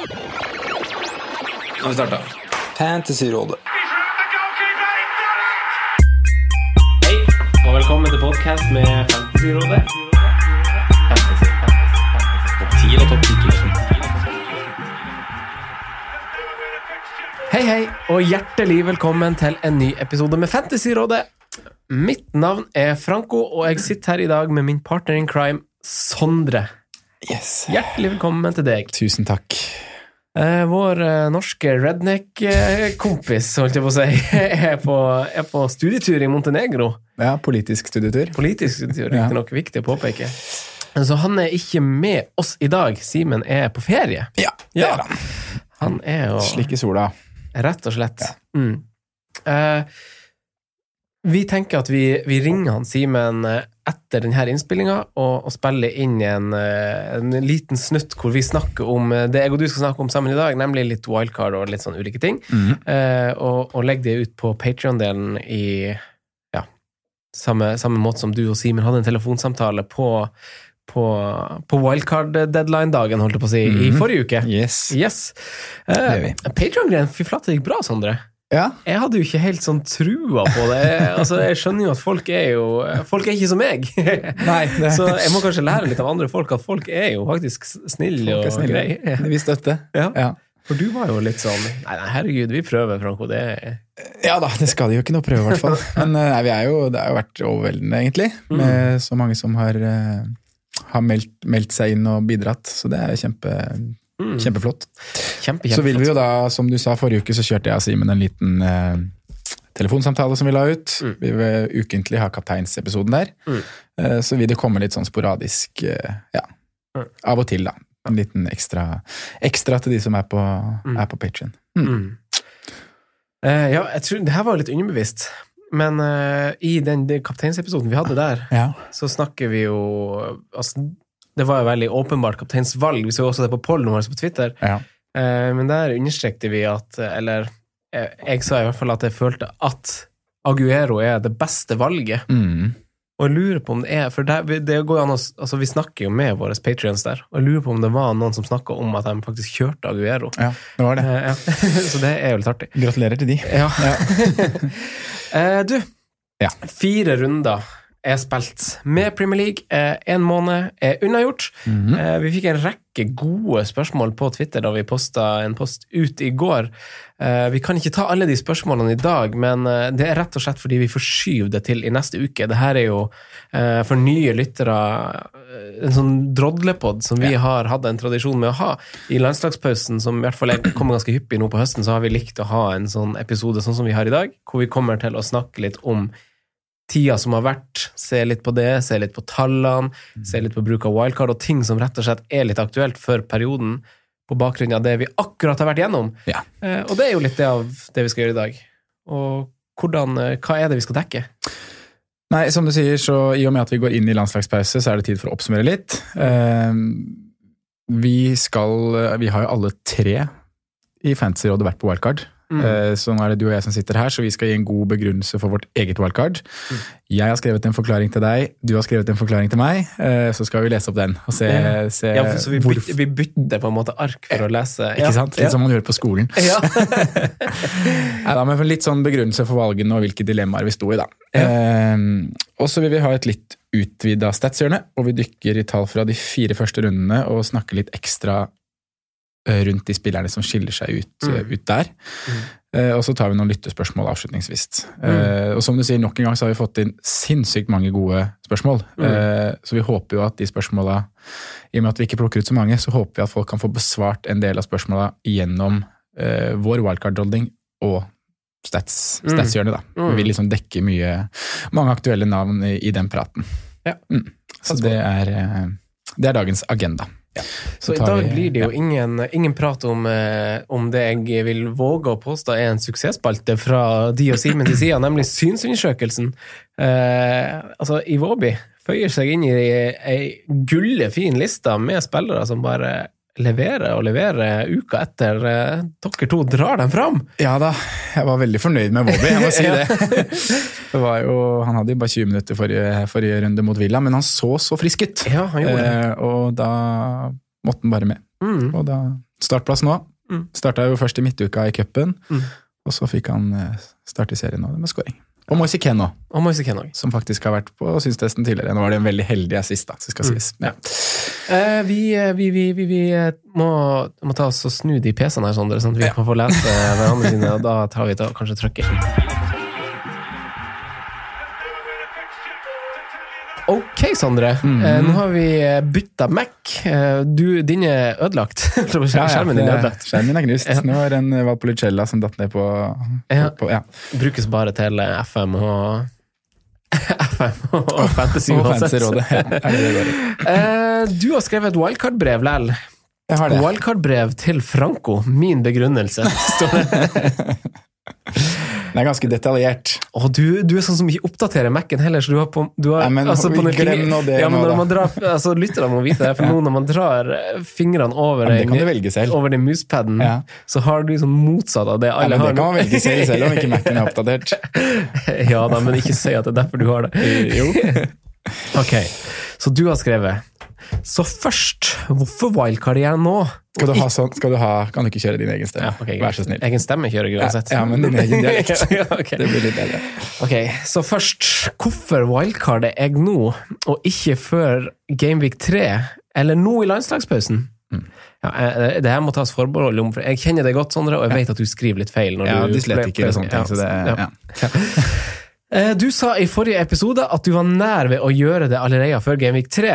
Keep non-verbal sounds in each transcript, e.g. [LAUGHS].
Nå har vi starta. Fantasyrådet. Hei, og velkommen til podkast med Fantasyrådet. Fantasy, fantasy, fantasy. Topp 10 eller topp 10 000? Hei, hei, og hjertelig velkommen til en ny episode med Fantasyrådet. Mitt navn er Franco, og jeg sitter her i dag med min partner in crime, Sondre. Yes. Hjertelig velkommen til deg. Tusen takk. Eh, vår eh, norske redneck-kompis, holdt jeg på å si, [LAUGHS] er på, er på studietur i Montenegro. Ja, politisk studietur. Politisk studietur, Ja. riktignok viktig å påpeke. Så han er ikke med oss i dag. Simen er på ferie. Ja, det Ja. er han. Han er jo Slik i sola. Rett og slett. Mm. Eh, vi tenker at vi, vi ringer han Simen eh, etter denne innspillinga og, og spille inn en, eh, en liten snutt hvor vi snakker om eh, det jeg og du skal snakke om sammen i dag, nemlig litt wildcard og litt sånn ulike ting. Mhm. Eh, og, og legge det ut på Patreon-delen i ja, samme, samme måte som du og Simen hadde en telefonsamtale på, på, på wildcard-deadline-dagen, holdt jeg på å si, i Mhm. forrige uke. Yes. Yes. Eh, Patreon-greien, fy flate, det gikk bra, Sondre. Ja, Jeg hadde jo ikke helt sånn trua på det. Jeg, altså, jeg skjønner jo at folk er jo Folk er ikke som meg. [LAUGHS] Nei, Så jeg må kanskje lære litt av andre folk at folk er jo faktisk snille og greie. Vi vil støtte. Ja. Ja. For du var jo litt sånn Nei, nei, herregud, vi prøver, Franco. Det ja da, det skal de jo ikke noe prøve, i hvert fall. [LAUGHS] Men eh, nei, vi er jo, det har jo vært overveldende, egentlig. Med så mange som har, eh, har meldt, meldt seg inn og bidratt. Så det er kjempe, kjempeflott. kjempe, Så vil vi jo da, som du sa forrige uke, så kjørte jeg og Simen en liten eh, telefonsamtale som vi la ut. Mm. Vi vil ukentlig ha kapteinsepisoden der. Mm. Eh, så vil det komme litt sånn sporadisk, eh, ja, Mm. av og til da. En liten ekstra, ekstra til de som er på, er på Patreon. Mm. Eh, ja, jeg tror Det her var litt underbevisst, men uh, i den, den kapteinsepisoden vi hadde der, Ja. så snakker vi jo altså, Det var jo veldig åpenbart kapteinsvalg. Vi så også det på pollen vår på Twitter. Ja. Eh, men der understrekte vi at Eller eh, jeg sa i hvert fall at jeg følte at Aguero er det beste valget. Mm. Og jeg lurer på om det er For det, det går an å Altså, vi snakker jo med våre patrions der, og jeg lurer på om det var noen som snakka om at de faktisk kjørte Aguero. ja, det var det. Eh, ja. [LAUGHS] Så det er jo litt artig. Gratulerer til de. Ja. [LAUGHS] eh, du, Ja. fire runder er spilt med Premier League. Én måned er unnagjort. Mm -hmm. vi fikk en rekke gode spørsmål på Twitter da vi posta en post ut i går. Eh, vi kan ikke ta alle de spørsmålene i dag, men eh, det er rett og slett fordi vi forskyver det til i neste uke. Dette er jo for nye lyttere en sånn drodlepod som vi har hatt en tradisjon med å ha. I landslagspausen, som i hvert fall er- kommer ganske hyppig nå på høsten, så har vi likt å ha en sånn episode sånn som vi har i dag, hvor vi kommer til å snakke litt om tida som har vært, se litt på det, se litt på tallene, se litt på bruk av wildcard og ting som rett og slett er litt aktuelt for perioden, på bakgrunn av det vi akkurat har vært gjennom. Ja. Eh, og det er jo litt det av det vi skal gjøre i dag. Og hvordan, eh, hva er det vi skal dekke? Nei, som du sier, så i og med at vi går inn i landslagspause, så er det tid for å oppsummere litt. Eh, vi skal Vi har jo alle tre i Fantasyrådet vært på wildcard. Mm. Eh, Så nå er det du og jeg som sitter her, så vi skal gi en god begrunnelse for vårt eget wildcard. Mm. Jeg har skrevet en forklaring til deg, du har skrevet en forklaring til meg. eh, Så skal vi lese opp den og se, se ja, så vi bytter, vi bytter på en måte ark for å lese. Ikke sant? Litt som man gjør på skolen. [LAUGHS] Ja. [LAUGHS] Da, men Litt sånn begrunnelse for valgene og hvilke dilemmaer vi sto i. da. Ja. Eh, og så vil vi ha et litt utvida statshjørne, og vi dykker i tall fra de fire første rundene og snakker litt ekstra rundt de spillerne som skiller seg ut, Mm. eh, ut der. Mm. Eh, og så tar vi noen lyttespørsmål avslutningsvis. Eh, og som du sier, nok en gang så har vi fått inn sinnssykt mange gode spørsmål. Mm. Eh, så vi håper jo at de spørsmåla, i og med at vi ikke plukker ut så mange, så håper vi at folk kan få besvart en del av spørsmåla gjennom eh, vår wildcard-holding og stats, Mm. statshjørnet. da. Mm. Vi vil liksom dekke mye, mange aktuelle navn i, i den praten. Ja. Mm. Så det er, eh, det er dagens agenda. Så i dag blir det jo ingen, ingen prat om, eh, om det jeg vil våge å påstå er en suksessspalte fra de og Simen til sida, nemlig synsundersøkelsen. Eh, altså, Iwobi føyer seg inn i ei gulle fin liste med spillere som bare leverer og leverer uka etter eh, dere to drar dem fram. Ja da, jeg var veldig fornøyd med Bobby, jeg må si [LAUGHS] det. det var jo, han hadde jo bare 20 minutter forrige, forrige runde mot Villa, men han så så frisk ut. Ja, han gjorde det. Eh, og da måtte han bare med. Mm. Og da startplass nå. Mm. Starta jo først i midtuka i cupen, Mm. og så fikk han eh, starte i serien nå med scoring. Og Moise Ken nå, Og Moise som faktisk har vært på synstesten tidligere. Nå var det en veldig heldig assist, da, skal Mm. Ja. Eh, vi, eh, vi, vi, vi, vi eh, må, må ta oss og snu de PC-ene her, Sondre, sånn at vi kan få lese hverandre sine, og da tar vi å kanskje trykke. Ok, Sondre. Mm -hmm. nå har vi eh, bytta Mac. Eh, du, din er ødelagt. [LAUGHS] Skjermen din er ødelagt. Skjermen er knust. Ja. Nå er det en Valpolicella som datt ned på, på ja. Brukes bare til FM og [LAUGHS] FM og Fantasy uansett. Fancy-rådet. [LAUGHS] Ja, det det går i. Eh, du har skrevet et wildcard-brev, Lell. Jeg har det. Wildcard-brev til Franco. Min begrunnelse, står det. Den er ganske detaljert. Å, du, du er sånn som ikke oppdaterer Mac-en heller, så du har på, du har, Nei, men altså, på den glem nå det ja, men når nå, man drar, altså, Lytterne må vite det, for nå når man drar eh, fingrene over, Ja, den- over den muspaden, Ja. så har du sånn motsatt av det Ja, alle men det kan man velge selv, selv om ikke Mac-en er oppdatert. [LAUGHS] ja da, men ikke si at det er derfor du har det. Jo. [LAUGHS] Ok, så du har skrevet Så først, hvorfor wildcard jeg nå? Skal du ha sånn, skal du ha, kan du ikke kjøre din egen stemme? Ja, okay. Vær så snill. Egen stemme kjører jeg uansett. ja, men din egen [LAUGHS] dialekt. okay. Det blir litt bedre. Ok, så først, hvorfor wildcarder jeg nå, og ikke før Gameweek 3, eller nå i landslagspausen? Mm. Ja, eh, det her må tas forbehold om, for jeg kjenner deg godt, Sondre, og jeg vet at du skriver litt feil. Ja, du dyslektiker og sånne ting, så det ja. ja. Eh, Du sa i forrige episode at du var nær ved å gjøre det allerede før Gameweek 3,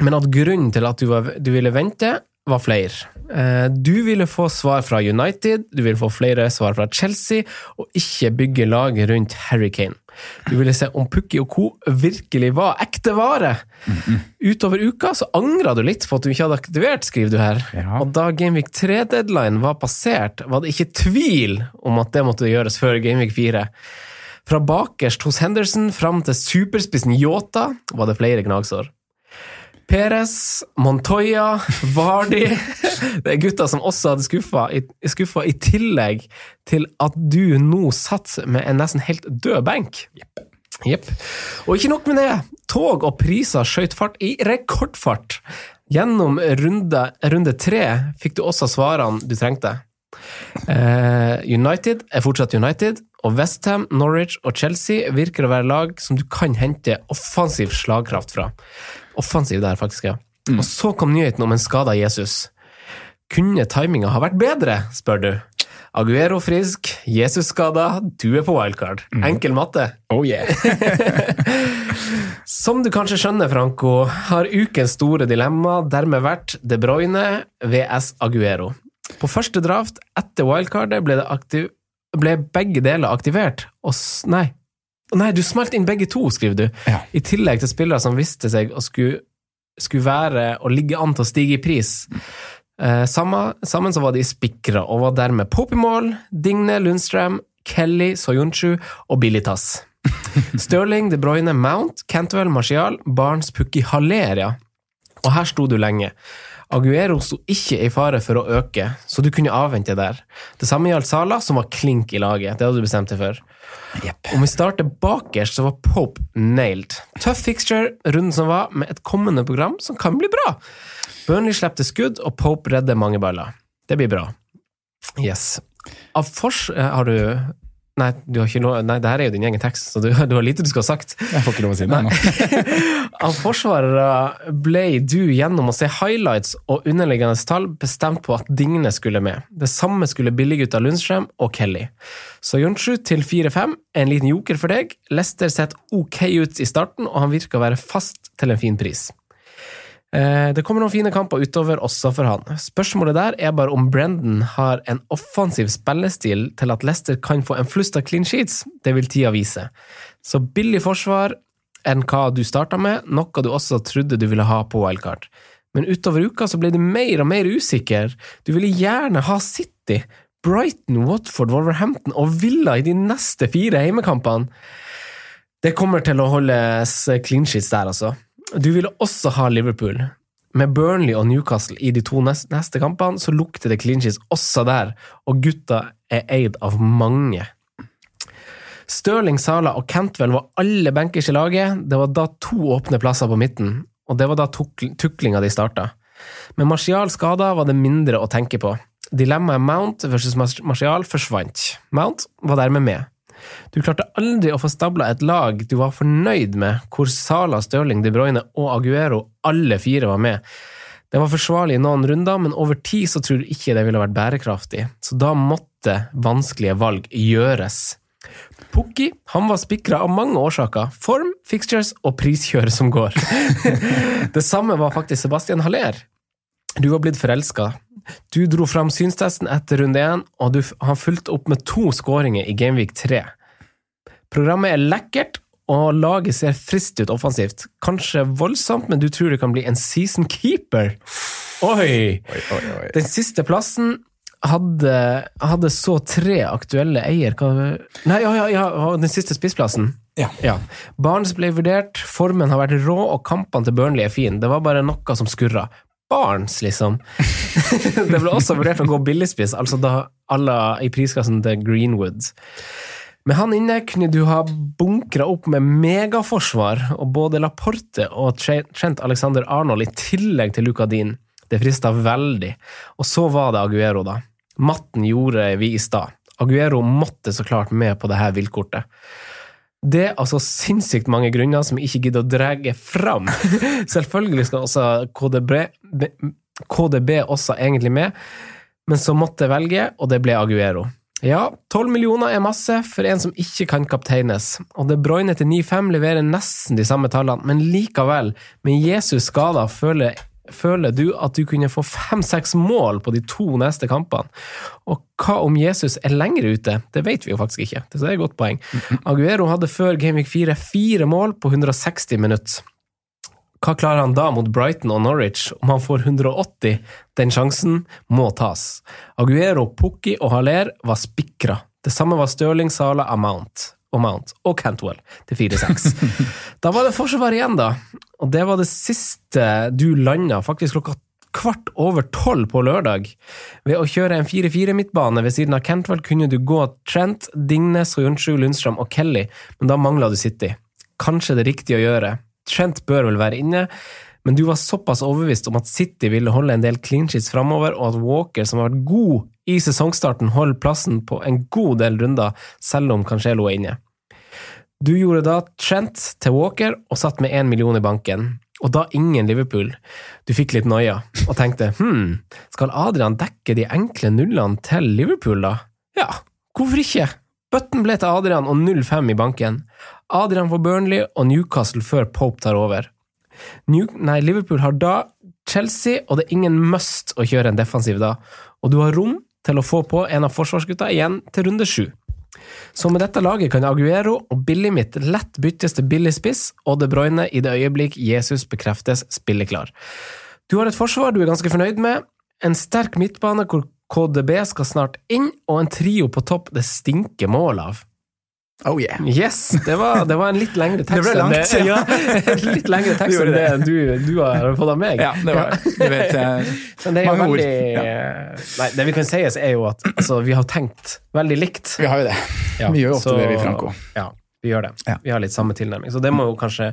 men at grunnen til at du, var, du ville vente, var flere. Eh, Du ville få svar fra United, du ville få flere svar fra Chelsea, og ikke bygge laget rundt Harry Kane. Du ville se om Pukki og co. virkelig var ekte vare. Utover uka så angra du litt på at du ikke hadde aktivert, skriver du her. Ja. Og da Gameweek 3-deadline var passert, var det ikke tvil om at det måtte gjøres før Gameweek 4. Fra bakerst hos Henderson fram til superspissen Yota var det flere gnagsår. Perez, Montoya, Vardi [LAUGHS] Det er gutter som også hadde skuffa, i, skuffa i tillegg til at du nå satt med en nesten helt død benk. Jepp. Og ikke nok med det. Tog og priser skjøt fart i rekordfart. Gjennom runde, runde tre fikk du også svarene du trengte. Uh, United er fortsatt United, og Westham, Norwich og Chelsea virker å være lag som du kan hente offensiv slagkraft fra. Offensiv der, faktisk, ja. Og så kom nyheten om en skada Jesus. Kunne timinga ha vært bedre, spør du. Aguero frisk, Jesus skada, du er på wildcard. Enkel matte. Oh yeah. [LAUGHS] Som du kanskje skjønner, Franco, har ukens store dilemma dermed vært De Bruyne VS Aguero. På første draft etter wildcardet ble, det aktiv ble begge deler aktivert, og nei. Nei, du smalt inn begge to, skriver du. Ja. I tillegg til spillere som viste seg å skulle, skulle være og ligge an til å stige i pris. Eh, sammen, sammen så var de spikra, og var dermed i Digne, Lundstrøm, Kelly, Soyuncu og Bilitas. [LAUGHS] Stirling, De Bruyne, Mount, Cantwell, Martial, Barnes, Pukki, Haleria. Og her sto du lenge. Aguero sto ikke i fare for å øke, så du kunne avvente der. Det samme gjaldt Sala, som var klink i laget. Det hadde du bestemt deg for. Om vi starter bakerst, så var Pope nailed. Tøff fixture, runden som var, med et kommende program som kan bli bra. Burnley slipper skudd, og Pope redder mange baller. Det blir bra. Yes. Av fors... eh, Har du Nei, du har ikke lov, nei, det her er jo din egen tekst, så du, du har lite du skal ha sagt. Jeg får ikke lov å si det ennå. [LAUGHS] Av forsvarere ble du gjennom å se highlights og underliggende tall bestemt på at Digne skulle med. Det samme skulle billiggutta Lundstrøm og Kelly. Så Jonsrud til 4-5, en liten joker for deg. Lester sett ok ut i starten, og han virker å være fast til en fin pris. Eh, Det kommer noen fine kamper utover også for han. Spørsmålet der er bare om Brendan har en offensiv spillestil til at Leicester kan få en flust av clean sheets. Det vil tida vise. Så billig forsvar enn hva du starta med, noe du også trodde du ville ha på wildcard. Men utover uka så ble du mer og mer usikker. Du ville gjerne ha City, Brighton, Watford, Wolverhampton og Villa i de neste fire heimekampene. Det kommer til å holdes clean sheets der, altså. Du ville også ha Liverpool. Med Burnley og Newcastle i de to neste, kampene, så lukter det clinches også der, og gutta er eid av mange. Stirling, Sala og Cantwell var alle bankers i laget. Det var da to åpne plasser på midten, og det var da tuklinga de starta. Med Martial skada var det mindre å tenke på. Dilemmaet Mount versus Mar- Martial forsvant. Mount var dermed med. Du klarte aldri å få stabla et lag du var fornøyd med, hvor Sala, Stirling, De Bruyne og Aguero alle fire var med. Det var forsvarlig i noen runder, men over tid så tror du ikke det ville vært bærekraftig, så da måtte vanskelige valg gjøres. Pukki han var spikra av mange årsaker. Form, fixtures og priskjør som går. [LAUGHS] det samme var faktisk Sebastian Haller. Du var blitt forelska. Du dro fram synstesten etter runde én, og du, har fulgt opp med to skåringer i Gameweek 3. Programmet er lekkert, og laget ser frist ut offensivt. Kanskje voldsomt, men du tror det kan bli en season keeper? Oi! Oi, oi, oi. Den siste plassen hadde, hadde så tre aktuelle eier Nei, ja, ja, ja, den siste spissplassen. Ja. Barnes ble vurdert, formen har vært rå, og kampene til Burnley er fin. Det var bare noe som skurra. Barnes, liksom. [LAUGHS] det ble også vurdert å gå billigspiss, altså da alle i prisklassen til Greenwood. Med han inne kunne du ha bunkra opp med megaforsvar, og både Laporte og Trent Alexander Arnold i tillegg til Luca Dean. Det frista veldig. Og så var det Aguero, da. Matten gjorde vi i stad. Aguero måtte så klart med på det her villkortet. Det er altså sinnssykt mange grunner som jeg ikke gidder å dra fram. [LAUGHS] Selvfølgelig skal også KDB, KDB også egentlig med, men så måtte jeg velge, og det ble Aguero. Ja, 12 millioner er masse for en som ikke kan kapteines, og De Bruyne til 9-5 leverer nesten de samme tallene, men likevel, med Jesus skader føler, føler du at du kunne få fem-seks mål på de to neste kampene. Og hva om Jesus er lenger ute? Det vet vi jo faktisk ikke, det er et godt poeng. [LAUGHS] Aguero hadde før Gameweek 4 fire mål på 160 minutter. Hva klarer han da mot Brighton og Norwich om han får 180? Den sjansen må tas. Aguero, Pukki og Haller var spikra. Det samme var Stirling, Sala, Amount og Mount og Cantwell til 4-6. [LAUGHS] da var det forsvar igjen, da. Og det var det siste du landa, faktisk klokka kvart over tolv på lørdag. Ved å kjøre en 4-4-midtbane ved siden av Cantwell kunne du gå Trent, Dingnes, Soyuncu, Lundstrøm og Kelly, men da mangla du City. Kanskje det riktige å gjøre. Trent bør vel være inne, men du var såpass overbevist om at City ville holde en del clean sheets framover, og at Walker, som har vært god i sesongstarten, holder plassen på en god del runder, selv om Cancelo er inne. Du gjorde da Trent til Walker og satt med én million i banken, og da ingen Liverpool. Du fikk litt noia og tenkte [LAUGHS] hm, skal Adrian dekke de enkle nullene til Liverpool, da? Ja, hvorfor ikke? Button ble til Adrian og 0-5 i banken. Adrian for Burnley og Newcastle før Pope tar over. New, nei, Liverpool har da Chelsea, og det er ingen must å kjøre en defensiv da, og du har rom til å få på en av forsvarsgutta igjen til runde sju. Så med dette laget kan Aguero og Billy mitt lett byttes til billig spiss, og De Bruyne i det øyeblikk Jesus bekreftes spilleklar. Du har et forsvar du er ganske fornøyd med, en sterk midtbane hvor KDB skal snart inn, og en trio på topp det stinker mål av. Oh yeah. Yes! Det var, det var en litt lengre tekst Det ble langt, det, [LAUGHS] ja, en litt lengre tekst enn det det. du, du har fått av meg. Ja, det var. Du vet, eh, [LAUGHS] det Mange ord. veldig Nei, det vi kan si, er jo at altså, vi har tenkt veldig likt. vi har jo det. Ja, Vi gjør ofte så- det, vi, Franco. Ja, vi gjør det. Ja. Vi har litt samme tilnærming. Så det må jo kanskje,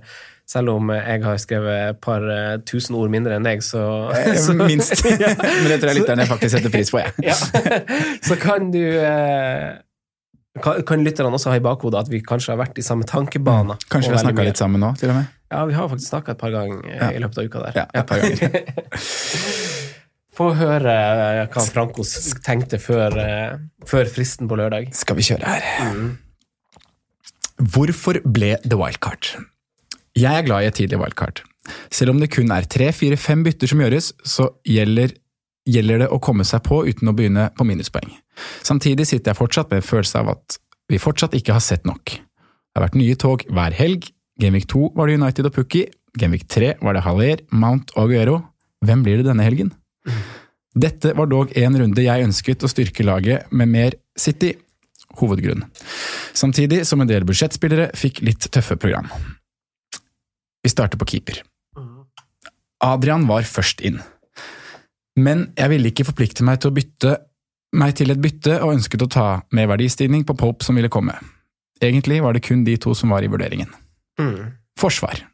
selv om jeg har skrevet et par eh, tusen ord mindre enn deg, så, [LAUGHS] så Minst. Men det tror jeg lytterne faktisk setter pris på, jeg. ja. Så kan du eh, kan, kan lytterne også ha i bakhodet at vi kanskje har vært i samme tankebane. Mm. Kanskje vi har snakka litt sammen nå, til og med? Ja, vi har faktisk snakka et par ganger eh, Ja. i løpet av uka der. Ja, et par ganger. [LAUGHS] Få høre eh, hva Franco tenkte før, eh, før fristen på lørdag. Skal vi kjøre her? Mm. Hvorfor ble det wildcard? Jeg er glad i et tidlig wildcard. Selv om det kun er tre, fire, fem bytter som gjøres, så gjelder, gjelder det å komme seg på uten å begynne på minuspoeng. Samtidig sitter jeg fortsatt med en følelse av at vi fortsatt ikke har sett nok. Det har vært nye tog hver helg. Genvik 2 var det United og Pukki. Genvik 3 var det Haller, Mount og Aguero. Hvem blir det denne helgen? Dette var dog en runde jeg ønsket å styrke laget med mer City. Hovedgrunn. Samtidig som en del budsjettspillere fikk litt tøffe program. Vi starter på keeper. Adrian var først inn. Men jeg ville ikke forplikte meg til å bytte meg til et bytte og ønsket å ta med verdistigning på Pope som ville komme. Egentlig var det kun de to som var i vurderingen. Mm. Forsvar.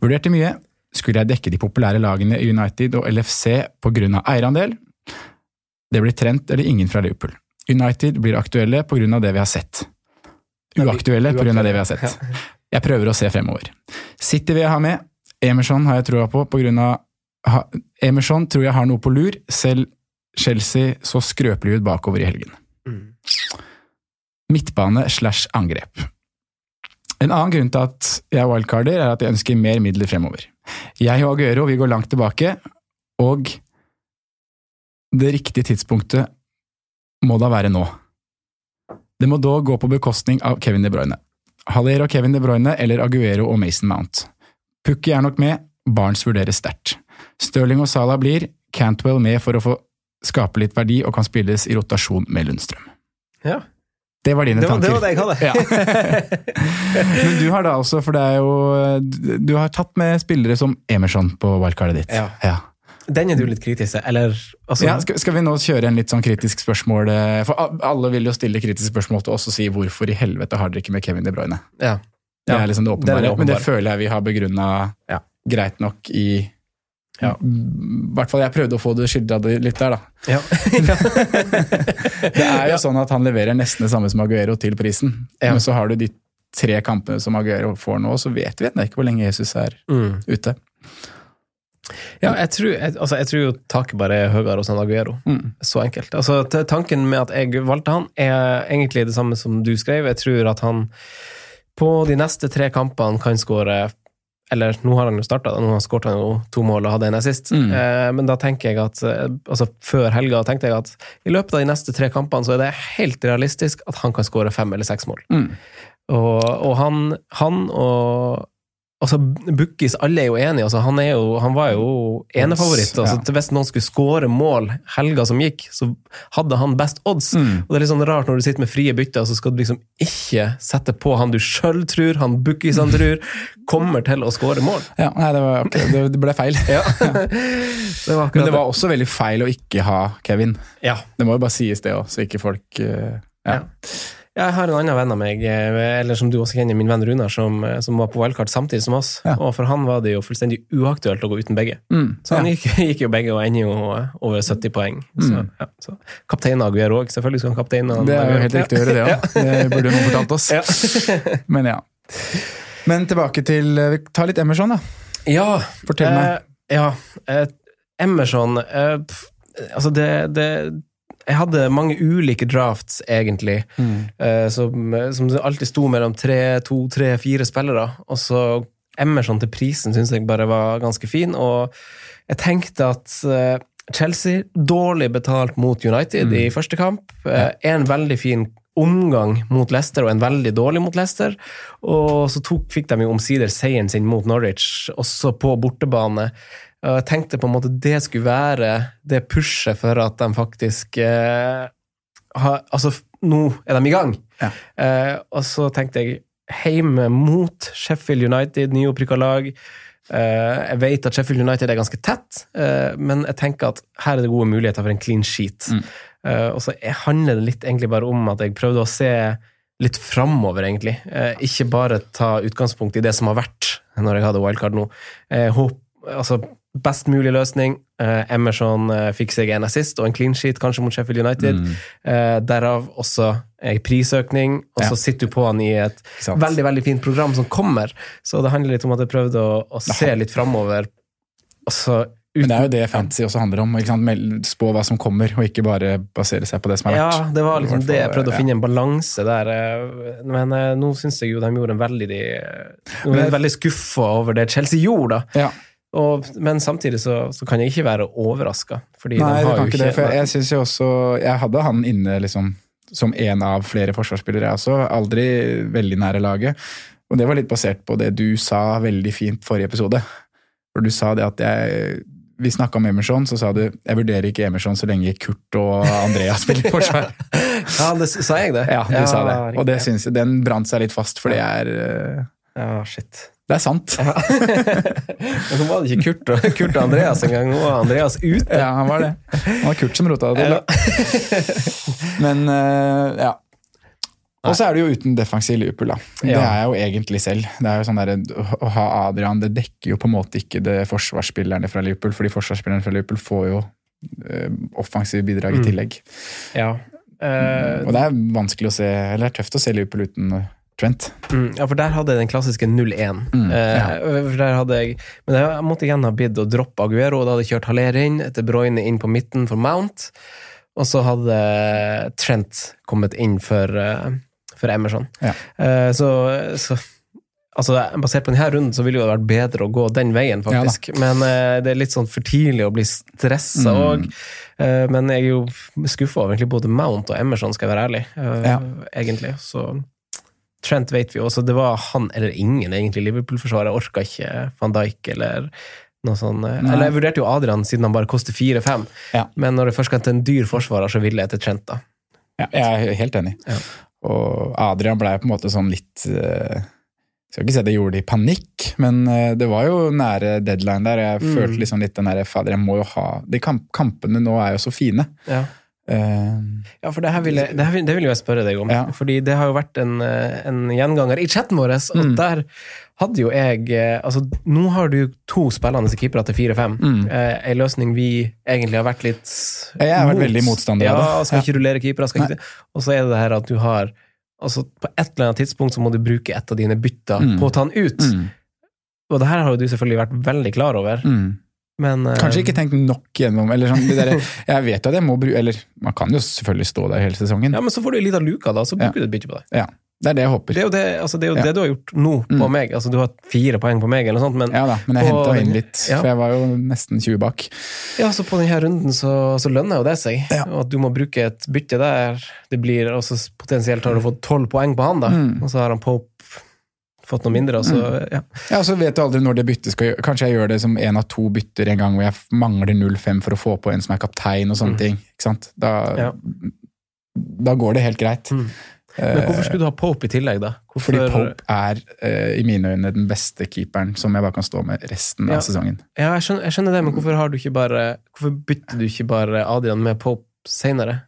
Vurderte mye. skulle jeg dekke de populære lagene i United og LFC på grunn av eierandel. Det blir Trent eller ingen fra Liverpool. United blir aktuelle på grunn av det vi har sett. Uaktuelle på grunn av det vi har sett. Jeg prøver å se fremover. City vil jeg ha med. Emerson har jeg troa på pga. Ha, Emerson tror jeg har noe på lur, selv Chelsea så skrøpelig ut bakover i helgen. Mm. Midtbane slash angrep. En annen grunn til at jeg wildcarder, er at jeg ønsker mer midler fremover. Jeg og Aguero vi går langt tilbake, og det riktige tidspunktet må da være nå. Det må da gå på bekostning av Kevin De Bruyne. Haller og Kevin De Bruyne eller Aguero og Mason Mount. Pukki er nok med, Barnes vurderes sterkt. Stirling og Salah blir, Cantwell med for å få skape litt verdi og kan spilles i rotasjon med Lundstrøm. Ja. Det var dine tanker. det var det jeg hadde. Ja. [LAUGHS] Men du har da også, for det er jo Du har tatt med spillere som Emerson på wildcardet ditt. Ja. Ja. Den er du litt kritisk til, eller altså, Ja, skal, skal vi nå kjøre en litt sånn kritisk spørsmål? eh, For alle vil jo stille kritiske spørsmål til oss og si hvorfor i helvete har dere ikke med Kevin De Bruyne? ja. Det er liksom det det det åpenbare, men det føler jeg vi har begrunna Ja. greit nok i Ja. I hvert fall jeg prøvde å få det skildra litt der, da. Ja. [LAUGHS] Det er jo sånn at han leverer nesten det samme som Aguero til prisen, men så har du de tre kampene som Aguero får nå, så vet vi ennå ikke hvor lenge Jesus er Mm. ute. ja, jeg tror, jeg, altså, jeg tror jo taket bare er høyere hos Aguero. Mm. Så enkelt. Altså, tanken med at jeg valgte han, er egentlig det samme som du skrev. Jeg tror at han på de neste tre kampene kan skåre Eller nå har han jo starta, nå har skåret han jo to mål og hadde en assist. Mm. Eh, men da tenker jeg at eh, altså før helga tenkte jeg at i løpet av de neste tre kampene så er det helt realistisk at han kan skåre fem eller seks mål. Mm. Og, og han, han og Altså, Bukkis, alle er jo enige. Altså, han, er jo, han var jo enefavoritt. Altså, Ja. Hvis noen skulle skåre mål helga som gikk, så hadde han best odds. Mm. Og Det er litt sånn rart når du sitter med frie bytter, så skal du liksom ikke sette på han du sjøl tror, han Bukkis han tror, [LAUGHS] kommer til å skåre mål. Ja, nei, det, var, [LAUGHS] det, det ble feil. Ja. [LAUGHS] det var Men det var også veldig feil å ikke ha Kevin. Ja. Det må jo bare sies det òg, så ikke folk eh, ja. Jeg har en annen venn av meg, eh, eller som du også kjenner, min venn Runar, som, eh, som var på wildcard samtidig som oss. Ja. Og for han var det jo fullstendig uaktuelt å gå uten begge. Mm. Så han ja. gikk, [LAUGHS] gikk jo begge og ender jo over 70 poeng. Så, Mm. ja, så. Kaptein Aguero òg, selvfølgelig skal han kapteine Det er jo helt riktig å gjøre det òg. [LAUGHS] Det burde noen fortalt oss. [LAUGHS] Men ja. Men tilbake til eh, Vi tar litt Emerson, da. Ja. Fortell meg. Eh, ja. Eh, Emerson eh, Altså, det, det Jeg hadde mange ulike drafts, egentlig, eh, som, som alltid sto mellom tre, to, tre, fire spillere. Og så Emerson til prisen syns jeg bare var ganske fin, og jeg tenkte at uh, Chelsea, dårlig betalt mot United i første kamp. Eh, en veldig fin omgang mot Leicester og en veldig dårlig mot Leicester. Og så tok, fikk de jo omsider seieren sin mot Norwich, også på bortebane. Og Jeg tenkte på en måte det skulle være det pushet for at de faktisk eh, har, Altså, nå er de i gang. Ja. Eh, og så tenkte jeg hjemme mot Sheffield United, nyopprykka lag. Eh, jeg vet at Sheffield United er ganske tett, eh, men jeg tenker at her er det gode muligheter for en clean sheet. Mm. Eh, og så er- handler det litt egentlig bare om at jeg prøvde å se litt framover, egentlig. Eh, ikke bare ta utgangspunkt i det som har vært når jeg hadde wildcard nå. Eh, håp, altså, best mulig løsning. Eh, Emerson eh, fikk seg en assist og en clean sheet, kanskje mot Sheffield United. Mm. Eh, derav også en prisøkning, og så Ja. sitter du på han i et veldig veldig fint program som kommer. Så det handler litt om at jeg prøvde å, å se litt framover. Uten... Men det er jo det fantasy også handler om. Ikke sant? Spå hva som kommer, og ikke bare basere seg på det som er verdt. Ja, det var liksom det. Jeg prøvde å finne en balanse der. eh, Men eh, nå syns jeg jo de gjorde en veldig de, de veldig skuffa over det Chelsea gjorde, da. Ja. Og, men samtidig så, så kan jeg ikke være overraska. Nei, de har kan ikke det. For jeg synes jo også Jeg hadde han inne liksom som en av flere forsvarsspillere, jeg også. Aldri veldig nære laget. Og det var litt basert på det du sa veldig fint forrige episode. For du sa det at jeg Vi snakka om Emerson, så sa du jeg vurderer ikke Emerson så lenge Kurt og Andrea [LAUGHS] spiller forsvar. Ja, det, sa jeg det? Ja, du sa det. Og det synes jeg, den brant seg litt fast, for det er eh, Ja, shit. Det er sant. Ja. [LAUGHS] Nå var det ikke Kurt og, Kurt og Andreas engang. Nå var Andreas ute. Ja, han var det. Han var Kurt som rota det til. [LAUGHS] Men eh, ja. Og så er det jo uten defensiv Liverpool, da. Det er er jo egentlig selv. Det er jo sånn der, Å ha Adrian det dekker jo på en måte ikke det forsvarsspillerne fra Liverpool, fordi forsvarsspillerne fra Liverpool får jo eh, offensive bidrag i Mm. tillegg. Ja. Uh, Og det er vanskelig å se, eller det er tøft å se Liverpool uten Trent. Mm, ja, for der hadde jeg den klassiske 0-1. Mm, eh, for der hadde jeg, men jeg måtte igjen ha bidd å droppe Aguero, da hadde jeg kjørt Haller inn, etter Broyne inn på midten for Mount, og så hadde Trent kommet inn for, eh, for Emerson. Ja. Eh, så, så altså, basert på denne runden så ville det vært bedre å gå den veien, Ja faktisk. men eh, det er litt sånn for tidlig å bli stressa Mm. òg. men jeg er jo skuffa over egentlig både Mount og Emerson, skal jeg være ærlig. eh, Ja. Egentlig. Så Trent vet vi også, det var han eller ingen egentlig. Liverpool-forsvaret orka ikke van Dijk eller noe sånt. eh, Nei. Eller jeg vurderte jo Adrian siden han bare koster fire-fem, Ja. men når det først skal til en dyr forsvarer, så ville jeg til Trent, da. Ja, jeg er helt enig. Ja. Og Adrian ble på en måte sånn litt jeg Skal ikke si det gjorde det i panikk, men eh, det var jo nære deadline der. Jeg Mm. følte liksom litt den derre Fader, jeg må jo ha De kamp kampene nå er jo så fine. Ja. Eh, Ja, for det her vil jeg, det her det ville jeg spørre deg om. Ja. Fordi det har jo vært en, eh, en gjenganger i chatten vår, og Mm. der hadde jo jeg eh, Altså, nå har du to spillende keepere til 4-5. Mm. Eh, en løsning vi egentlig har vært litt Jeg har vært veldig motstander av ja, det. Skal Ja. ikke rullere keepere, skal. Og så er det det her at du har Altså, på et eller annet tidspunkt så må du bruke et av dine bytter Mm. på å ta den ut. mm, Og det her har jo du selvfølgelig vært veldig klar over, mm. Men eh, Kanskje ikke tenkt nok gjennom eller sånn, det der, [LAUGHS] Jeg vet jo at jeg må bruke Eller man kan jo selvfølgelig stå der hele sesongen. Ja, men så får du ei lita luke, da, så Ja. bruker du et bytte på det. Ja, Det er det jeg håper. Det er jo det, altså, det, er jo Ja. det du har gjort nå på Mm. meg. Altså, du har fire poeng på meg, eller noe sånt, men Ja da, men jeg henta inn litt, ja. for jeg var jo nesten 20 bak. Ja, så på denne runden så, så lønner jo det seg. Ja. Og at du må bruke et bytte der. Det blir altså, Potensielt har du fått tolv poeng på han, da. Mm. Og så har han Pope fått noe mindre. Så, ja. Ja, så vet du aldri når det byttet skal gjøres. Kanskje jeg gjør det som én av to bytter en gang hvor jeg mangler 0-5 for å få på en som er kaptein og sånne Mm. ting. Ikke sant? Da, Ja. da går det helt greit. Mm. Men hvorfor skulle du ha Pope i tillegg, da? Hvorfor, Fordi Pope er eh, i mine øyne den beste keeperen som jeg bare kan stå med resten Ja. av sesongen. Ja, jeg skjønner, jeg skjønner det, men hvorfor har du ikke bare Hvorfor bytter du ikke bare Adrian med Pope senere?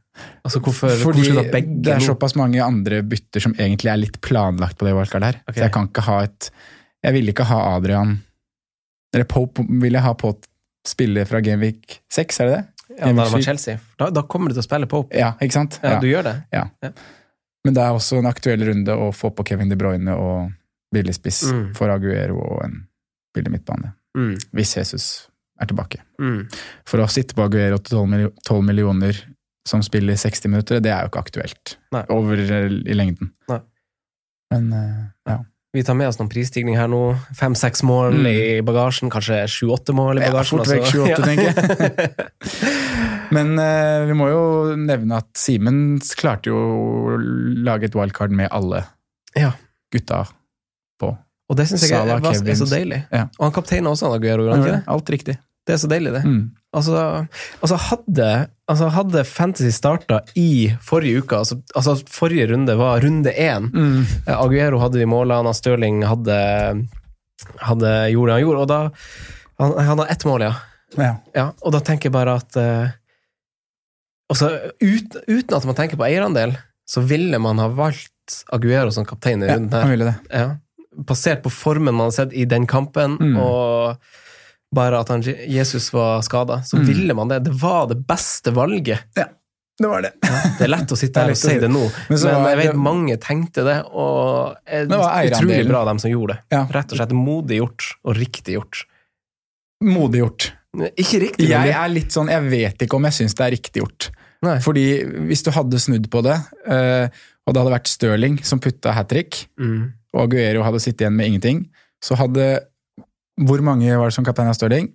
Altså, hvorfor, Fordi hvorfor det er såpass mange andre bytter som egentlig er litt planlagt på det wildcardet her. Okay. Så jeg kan ikke ha et Jeg ville ikke ha Adrian Eller Pope vil jeg ha på spille fra Gameweek 6, er det det? Ja, da var Chelsea. Da, da kommer du til å spille Pope. Ja, ikke sant? Ja, du gjør det? Men det er også en aktuell runde å få på Kevin De Bruyne og billig spiss Mm. for Aguero og en billig midtbane. Mm. Hvis Jesus er tilbake. Mm. For å sitte på Aguero til 12 millioner som spiller 60 minutter, det er jo ikke aktuelt Nei. over eh, i lengden. Nei. Men eh, ja. Vi tar med oss noen prisstigning her nå. Fem-seks mål Mm. i bagasjen, kanskje sju-åtte mål i bagasjen. Ja, fort vekk altså. 7-8, tenker [LAUGHS] Men eh, vi må jo nevne at Simen klarte jo å lage et wildcard med alle Ja. gutta på. Og det syns jeg er, var- er så deilig. Ja. Og han kapteinen også, han Aguero, ikke? Alt riktig. Det er så deilig, det. Mm. Altså, altså, hadde, altså hadde Fantasy starta i forrige uke, altså, altså forrige runde var runde én Mm. Eh, Aguero hadde de målene, Stirling hadde, hadde gjorde det han gjorde, og da Han, han hadde ett mål, ja. Ja. ja. Og da tenker jeg bare at eh, altså, ut, Uten at man tenker på eierandel, så ville man ha valgt Aguero som kaptein i runden her. ville. Ja. Basert på formen man har sett i den kampen, Mm. og bare at han, Jesus var skada, så Mm. ville man det. Det var det beste valget. Ja, Det var det. Det er lett å sitte [LAUGHS] er her og si det nå, Men men, jeg vet det- mange tenkte det, og er Det var utrolig bra dem som gjorde det. Ja. Rett og slett modig gjort, og riktig gjort. Modig gjort. Ikke riktig, Jeg er litt sånn, jeg vet ikke om jeg syns det er riktig gjort. Nei. Fordi hvis du hadde snudd på det, eh, og det hadde vært Stirling som putta hat trick, Mm. og Aguero hadde sittet igjen med ingenting, så hadde Hvor mange var det som kaptein av Stirling?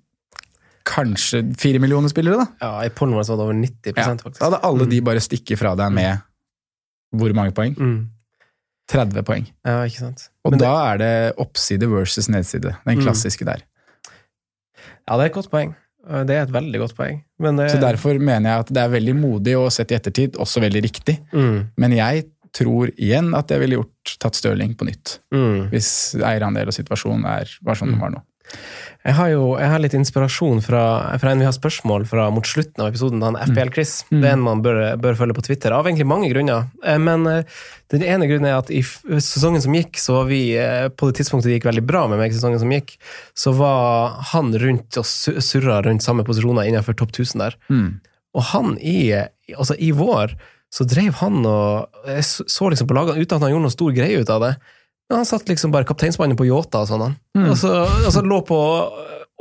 Kanskje fire millioner spillere, da? Ja, I pollen var det over 90 Ja. faktisk. Da hadde alle Mm. de bare stikket fra deg med hvor mange poeng? Mm. 30 poeng. Ja, ikke sant. Og Men det- da er det oppside versus nedside. Den Mm. klassiske der. Ja, det er et godt poeng. Det er et veldig godt poeng. Men det, Så derfor mener jeg at det er veldig modig og sett i ettertid også veldig riktig. mm. Men jeg tror igjen at jeg ville gjort tatt Stirling på nytt. Mm. Hvis eierandel og situasjonen er, var sånn Mm. den var nå. Jeg har jo jeg har litt inspirasjon fra, fra en vi har spørsmål fra mot slutten av episoden, han FPL-Chris. Det er en man bør, bør følge på Twitter, av egentlig mange grunner. Eh, Men eh, den ene grunnen er at i sesongen som gikk, så var vi eh, På det tidspunktet det gikk veldig bra med meg, sesongen som gikk, så var han rundt og su- surra rundt samme posisjoner innenfor topp 1000 der. Mm. Og han i, altså i vår så drev han og Jeg så så liksom på lagene uten at han gjorde noe stor greie ut av det. Men han satt liksom bare kapteinsmannen på Yota og sånn. han. Mm. Og så altså, lå på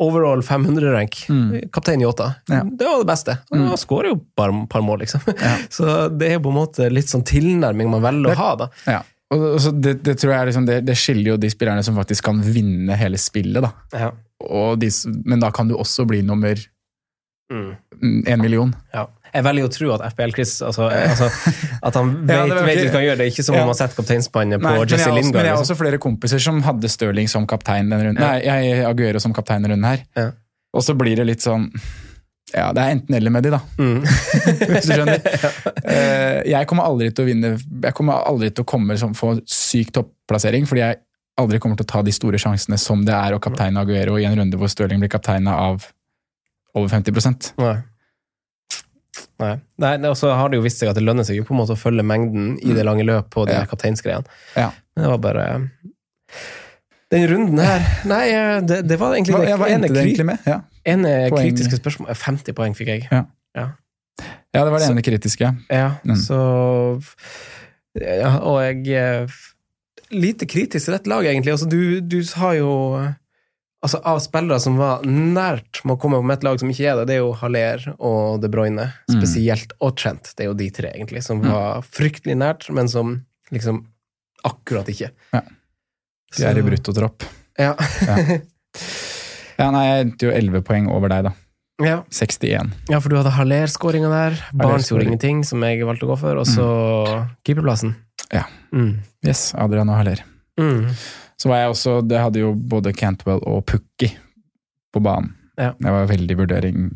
overall 500-rank. Mm. Kaptein Yota. Ja. Det var det beste. Og Han skårer jo bare et par mål, liksom. Ja. [LAUGHS] Så det er på en måte litt sånn tilnærming man velger å ha, da. Ja. Og, og så det, det tror jeg liksom, det, det skiller jo de spillerne som faktisk kan vinne hele spillet. da. Ja. Og de, men da kan du også bli nummer én million. Ja. Jeg velger å tro at FPL-Chris altså, [LAUGHS] altså, At han vet, Ja, vet hva han gjør. Det er ikke som Ja. om han setter kapteinspannet på Nei, Jesse Lingard. men jeg har liksom. også flere kompiser som hadde Stirling som kaptein denne runden. Nei, jeg Aguero som kaptein denne runden her. Ja. Og så blir det litt sånn Ja, det er enten-eller med de, da. Mm. [LAUGHS] Hvis du skjønner. [LAUGHS] Eh, jeg kommer aldri til å vinne Jeg kommer aldri til å komme som få syk topplassering, fordi jeg aldri kommer til å ta de store sjansene som det er å kapteine Aguero i en runde hvor Stirling blir kapteina av over 50 Nei. Nei. Nei, Og så har det jo vist seg at det lønner seg jo på en måte å følge mengden i det lange løp på de Ja. kapteinsgreiene. Ja. Men det var bare Den runden her Nei, eh, det, det var egentlig Hva, ja, hva endte det egentlig med? Ja. ene Poeng. kritiske spørsmål 50 poeng fikk jeg. ja, det var det Så- ene kritiske. Ja, Mm. så ja, Og jeg eh, Lite kritisk til dette laget, egentlig. Altså, du, du har jo eh, Altså, av spillere som var nært med å komme på et lag som ikke er det, det er jo Haller og De Bruyne, Mm. spesielt, og Trent. Det er jo de tre, egentlig, som var fryktelig nært, men som liksom akkurat ikke. Ja. De er i bruttotropp. Ja. [LAUGHS] Ja, nei, jeg endte jo 11 poeng over deg, da. ja. 61. ja, for du hadde Haller-skåringa der. Barents gjorde ingenting, som jeg valgte å gå for, og så keeperplassen. Ja. Mm. Yes, Adrian og Haller. Mm. Så var jeg også Det hadde jo både Cantwell og Pukki på banen. Ja. Det var veldig vurdering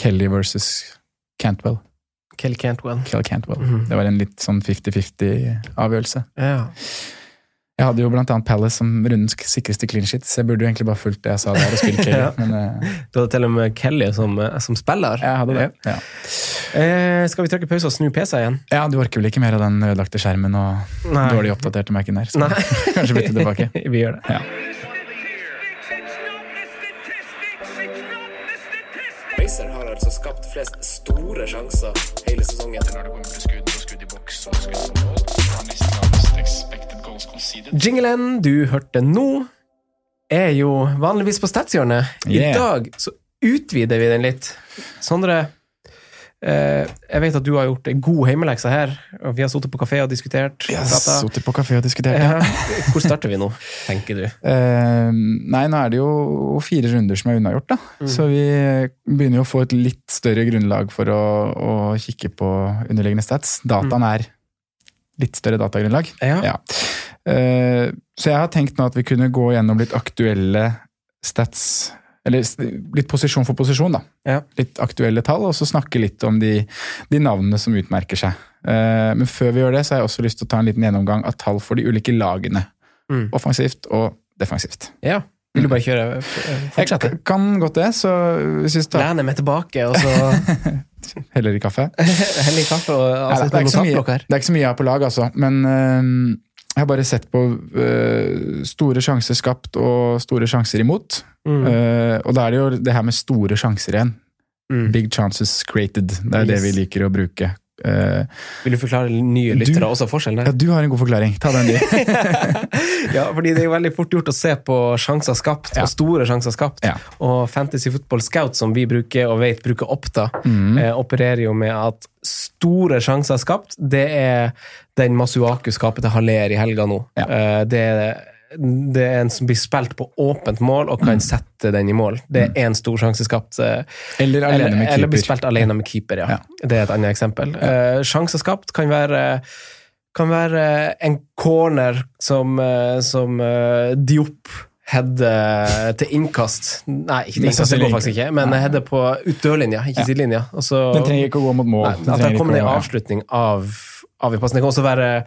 Kelly versus Cantwell. Kelly Cantwell. Kell Cantwell. Mhm. Det var en litt sånn 50-50-avgjørelse. Ja. Jeg hadde jo annet Palace som rundens sikreste clean shit, så jeg burde jo egentlig bare fulgt det jeg sa der og spilt [LAUGHS] Kelly. Ja. Men uh... Du hadde til og med Kelly som, eh, som spiller. jeg hadde det. Ja. Eh, skal vi trykke pause og snu PC igjen? ja, du orker vel ikke mer av den ødelagte skjermen og Nei. dårlig oppdaterte Mac-en der? Så Nei. [LAUGHS] kanskje bytte tilbake. [LAUGHS] vi gjør det. Ja. Racer har altså skapt flest store sjanser hele sesongen. Når det kommer til skudd og skudd i boks og skudd på mål, Jinglen du hørte nå, er jo vanligvis på statshjørnet. I Yeah. dag så utvider vi den litt. Sondre, eh, jeg vet at du har gjort en god heimelekse her. og Vi har sittet på kafé og diskutert. Yes, på kafé og diskutert. Ja. Hvor starter vi nå, tenker du? [LAUGHS] Eh, nei, nå er det jo fire runder som er unnagjort, da. Mm. Så vi begynner jo å få et litt større grunnlag for å, å kikke på underliggende stats. Dataen Mm. er litt større datagrunnlag. Ja. Ja. Uh, så jeg har tenkt nå at vi kunne gå gjennom litt aktuelle stats Eller litt posisjon for posisjon, da. Ja. Litt aktuelle tall, og så snakke litt om de, de navnene som utmerker seg. Uh, men før vi gjør det, så har jeg også lyst til å ta en liten gjennomgang av tall for de ulike lagene. Mm. Offensivt og defensivt. ja. Vil du bare kjøre? eh, Fortsette? Jeg kan godt det, så hvis vi tar Lene meg tilbake, og så [LAUGHS] heller i kaffe [LAUGHS] Heller i kaffe og altså, ja, det, er ikke så mye, det er ikke så mye jeg har på lag, altså. Men uh, jeg har bare sett på uh, store sjanser skapt og store sjanser imot. Mm. Uh, og da er det jo det her med store sjanser igjen. Mm. Big chances created. Det er det vi liker å bruke. Eh, Vil du forklare nye Du- lyttere også forskjellen ja, du har en god forklaring. Ta den, du. [LAUGHS] ja, fordi det er jo veldig fort gjort å se på sjanser skapt, Ja. og store sjanser skapt. Ja. Og Fantasy Football Scout, som vi bruker og vet bruker Oppda, Mm. eh, opererer jo med at store sjanser skapt, det er den Masuaku skaper til Haller i helga nå. Ja. Eh, det, er, det er en som blir spilt på åpent mål og Mm. kan sette den i mål. Det er én stor sjanse skapt. eh, Eller alene eller, med eller blir spilt alene med keeper, ja. Ja. Det er et annet eksempel. Ja. Sjanser skapt kan være kan være en corner som, eh, som eh, Diop header til innkast. Nei, ikke til innkast, det går faktisk ikke, men Nei. header på utdørlinja, ikke Ja. sidelinja. Den trenger ikke å gå mot mål. Nei, at det kommer en avslutning av, av i passen. Det kan også være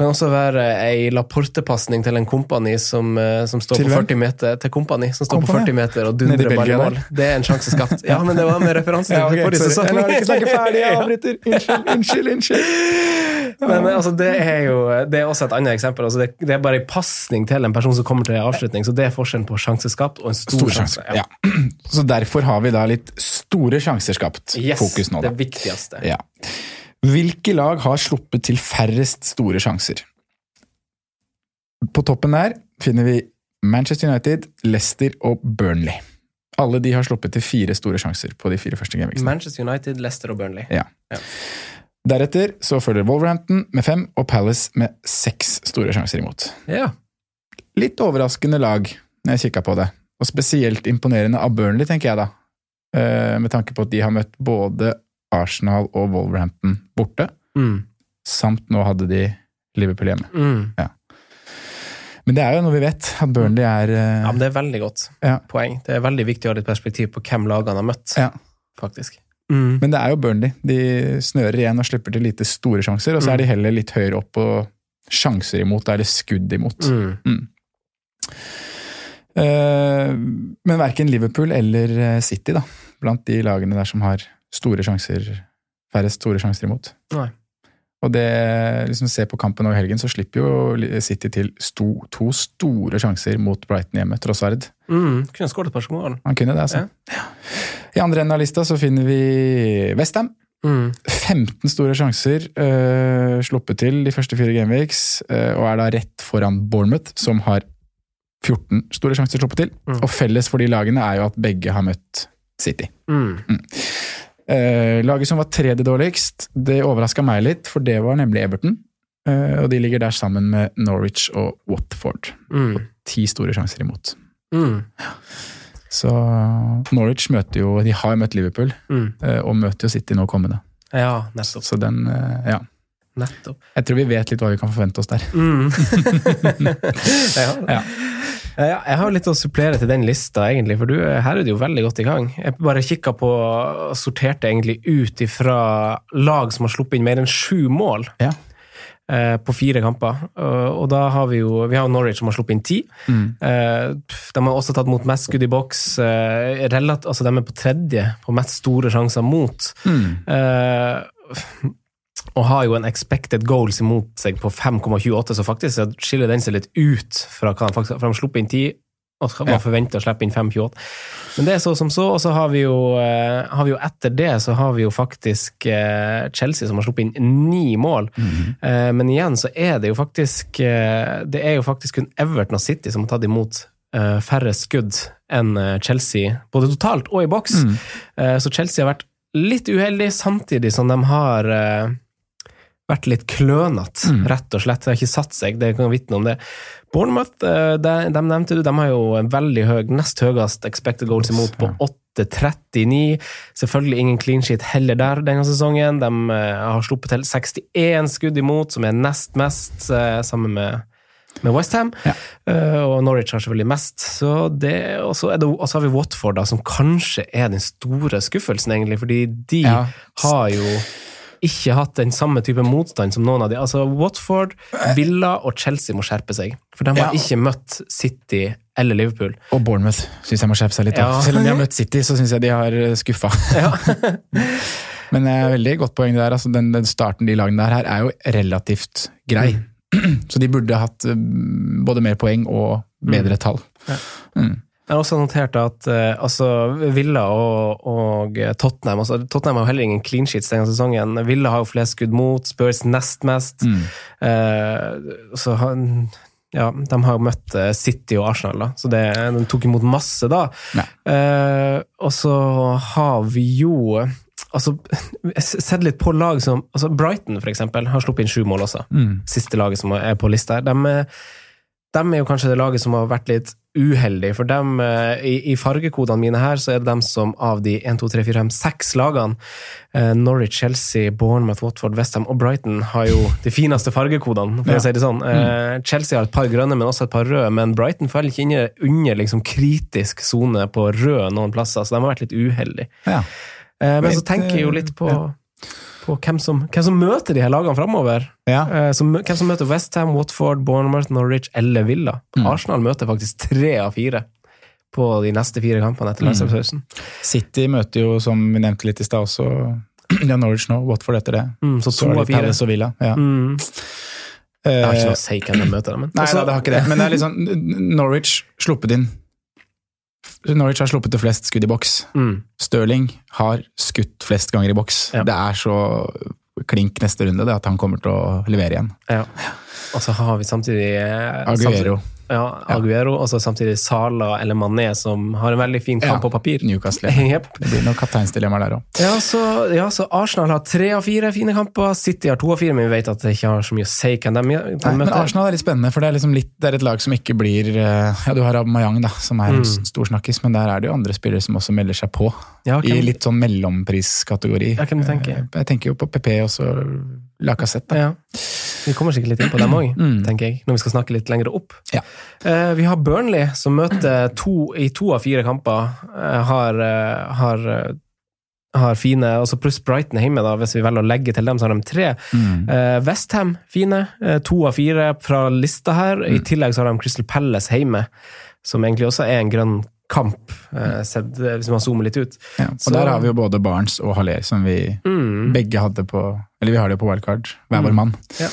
Kan også være ei Laporte-pasning til en kompani som, eh, som står Til på 40 meter til kompani, som står på 40 meter og dundrer ball i mål. Det er en sjanse skapt. Ja, men det var med referanse [LAUGHS] til forrige sesong. Jeg lar ikke snakke ferdig, jeg [LAUGHS] avbryter. Unnskyld, unnskyld, unnskyld. [LAUGHS] Men eh, altså, det er jo det er også et annet eksempel. Altså, det, det er bare en pasning til en person som kommer til en avslutning, så det er forskjellen på sjanse skapt og en stor, stor sjanse. sjanser. Ja. [CLEARS THROAT] Så derfor har vi da litt store sjanser skapt. Yes, Fokus nå, da. det viktigste. Ja. Hvilke lag har sluppet til færrest store sjanser? På toppen der finner vi Manchester United, Leicester og Burnley. Alle de har sluppet til fire store sjanser på de fire første gameweeksene. Manchester United, Leicester og Burnley. Ja. Ja. Deretter så følger Wolverhampton med fem og Palace med seks store sjanser imot. Ja. Litt overraskende lag når jeg kikka på det, og spesielt imponerende av Burnley, tenker jeg da. Eh, Med tanke på at de har møtt både Arsenal og Wolverhampton borte, Mm. samt nå hadde de Liverpool hjemme. Mm. Men det er jo noe vi vet, at Burnley er uh... Ja, men det er veldig godt Ja. poeng. Det er veldig viktig å ha litt perspektiv på hvem lagene har møtt, Ja. faktisk. Mm. Men det er jo Burnley. De snører igjen og slipper til lite store sjanser, og så Mm. er de heller litt høyere opp på sjanser imot, eller skudd imot. Mm. Eh, Men verken Liverpool eller eh, City, da, blant de lagene der som har store sjanser, færrest store sjanser imot. Nei. Og det, liksom se på kampen over helgen, så slipper jo City til sto, to store sjanser mot Brighton hjemme, Trossard. Mm. Kunne skåret et par mål. Han kunne det, altså. I andre enden av lista så finner vi Westham. Mm. 15 store sjanser øh, sluppet til de første fire gameweeks, øh, og er da rett foran Bournemouth, som har 14 store sjanser sluppet til. Mm. Og felles for de lagene er jo at begge har møtt City. Mm. Eh, laget som var tredje dårligst, det overraska meg litt, for det var nemlig Everton. Uh, og de ligger der sammen med Norwich og Watford. Mm. Ti store sjanser imot. Mm. Så Norwich møter jo De har møtt Liverpool, Mm. uh, og møter jo City nå kommende. Ja, nettopp. Så den Ja. nettopp. Jeg tror vi vet litt hva vi kan forvente oss der. Mm. [LAUGHS] [LAUGHS] ja. Ja. Ja, jeg har litt å supplere til den lista, egentlig, for du, her er du jo veldig godt i gang. Jeg bare kikka på og sorterte egentlig ut ifra lag som har sluppet inn mer enn sju mål Ja. eh, på fire kamper. Og, da har vi jo vi har Norwich som har sluppet inn ti. Mm. Eh, de har også tatt mot mest skudd i boks. Eh, relat, altså de er på tredje på mest store sjanser mot. Mm. Og har jo en expected goals imot seg på 5,28, så faktisk så skiller den seg litt ut fra hva de faktisk For de slipper inn 10, og Ja. forventer å slippe inn 5,28. Men det er så som så, og så har vi jo, eh, har vi jo etter det så har vi jo faktisk eh, Chelsea som har sluppet inn ni mål. Mm -hmm. men igjen så er det jo faktisk Det er jo faktisk kun Everton og City som har tatt imot færre skudd enn Chelsea, både totalt og i boks. Mm. Så Chelsea har vært litt uheldig, samtidig som de har vært litt klønete, Mm. rett og slett. Det har ikke satt seg, det kan vitne om det. Bournemouth, eh, de, de nevnte du, de har jo en veldig høy, nest høyest expected goals imot på 8,39. Selvfølgelig ingen clean sheet heller der denne sesongen. De eh, har sluppet til 61 skudd imot, som er nest mest, eh, sammen med med Westham, Ja. og Norwich har selvfølgelig mest. Så det, og så det- og så har vi Watford, da, som kanskje er den store skuffelsen, egentlig, fordi de Ja. har jo ikke hatt den samme type motstand som noen av de. Altså Watford, Villa og Chelsea må skjerpe seg, for de har Ja. ikke møtt City eller Liverpool. Og Bournemouth syns jeg må skjerpe seg litt. Ja. Selv om de har møtt City, så syns jeg de har skuffa. [LAUGHS] Ja. [LAUGHS] Men det er veldig godt poeng der. Altså, den, den starten de lagene der her er jo relativt grei. [CLEARS THROAT] Så de burde hatt eh, både mer poeng og bedre tall. Ja. Mm. Jeg har også notert at eh, altså, Villa og, og Tottenham altså, Tottenham har heller ingen clean sheets denne sesongen. Villa har jo flest skudd mot, Spurs nest mest. Mm. Eh, så han ja, de har møtt eh, City og Arsenal, da. så det, de tok imot masse da. Eh, og så har vi jo altså, [LAUGHS] sett litt på lag som altså Brighton, for eksempel, har sluppet inn sju mål også. Mm. Siste laget som er på lista her. De, de er jo kanskje det laget som har vært litt uheldig, for dem, eh, i, i fargekodene mine her, så er det dem som av de 1, 2, 3, 4, 5, 6 lagene, eh, Norwich, Chelsea, Bournemouth, Watford, Westham og Brighton, har jo de fineste fargekodene, for Ja. å si det sånn. Mm. Chelsea har et par grønne, men også et par røde, men Brighton faller ikke inn under liksom, kritisk sone på rød noen plasser, så de har vært litt uheldige. Ja. Eh, men så tenker jeg jo eh, litt på. På hvem som, hvem som møter de her lagene framover. Ja. Eh, som, hvem som møter Westham, Watford, Bournemouth, Norwich eller Villa. Mm. Arsenal møter faktisk tre av fire på de neste fire kampene etter Mm. landslagspausen. City møter jo, som vi nevnte litt i stad også, [CLEARS THROAT] ja, Norwich nå, Watford etter det. Mm, så Så to det av fire. Palace og Villa. Ja. Mm. Jeg har ikke Eh, noe å si hvem de møter, men Nei, Også- da, det har ikke det. Men det er sånn Norwich sluppet inn Norwich har sluppet til flest skudd i boks. mm. Stirling har skutt flest ganger i boks. Ja. Det er så klink neste runde det at han kommer til å levere igjen. Ja. Og så har vi samtidig eh, Aguero, Samtidig, ja, Aguero, og så samtidig Sala eller Mané, som har en veldig fin kamp på papir. Newcastle. [LAUGHS] Yep. Det blir nok kapteinsdilemmaer der òg. Ja, så, ja, så Arsenal har tre av fire fine kamper. City har to av fire, men vi vet at det ikke har så mye å si hvem de, de Men møter. Arsenal er litt spennende, for det er, liksom litt, det er et lag som ikke blir eh, Ja, du har Aubameyang, da, som er en Mm. stor snakkis, men der er det jo andre spillere som også melder seg på. Ja, I litt sånn mellompriskategori. Ja? Eh, Jeg tenker jo på PP og så Lacassette. ja. Vi kommer sikkert litt inn på dem òg, [CLEARS THROAT] Mm. tenker jeg, når vi skal snakke litt lenger opp. Ja. Eh, vi har Burnley, som møter to, i to av fire kamper. Eh, har, eh, har, eh, har fine altså Pluss Brighton hjemme, da, hvis vi velger å legge til dem, så har de tre. Mm. Eh, Westham fine, eh, to av fire fra lista her. I Mm. tillegg så har de Crystal Palace hjemme, som egentlig også er en grønn kamp, eh, sett, eh, hvis man zoomer litt ut. Ja. Og Så- der har vi jo både Barnes og Haller, som vi Mm. begge hadde på Eller vi har det jo på wildcard, hver vår mann. Ja.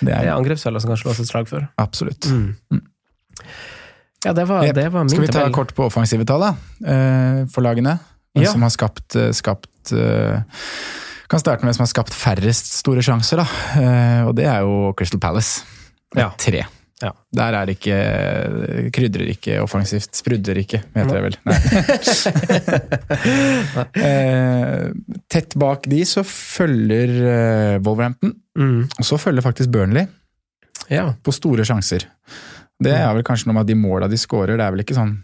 Det Det er er angrepsfeller som kan slås et slag for. absolutt. Mm. Mm. Ja, det var, det var min Skal vi ta tabell. kort på offensive tall, da? Eh, For lagene. Ja. som har skapt, eh, skapt Kan starte med hvem som har skapt færrest store sjanser, da. Eh, Og det er jo Crystal Palace. Med Ja. tre. Ja. Der er ikke Krydrer ikke offensivt. Sprudler ikke, heter det vel. [LAUGHS] [LAUGHS] Eh, tett bak de så følger eh, Wolverhampton, Mm. og så følger faktisk Burnley Ja. på store sjanser. Det er vel kanskje noe med at de måla de scorer, det er vel ikke sånn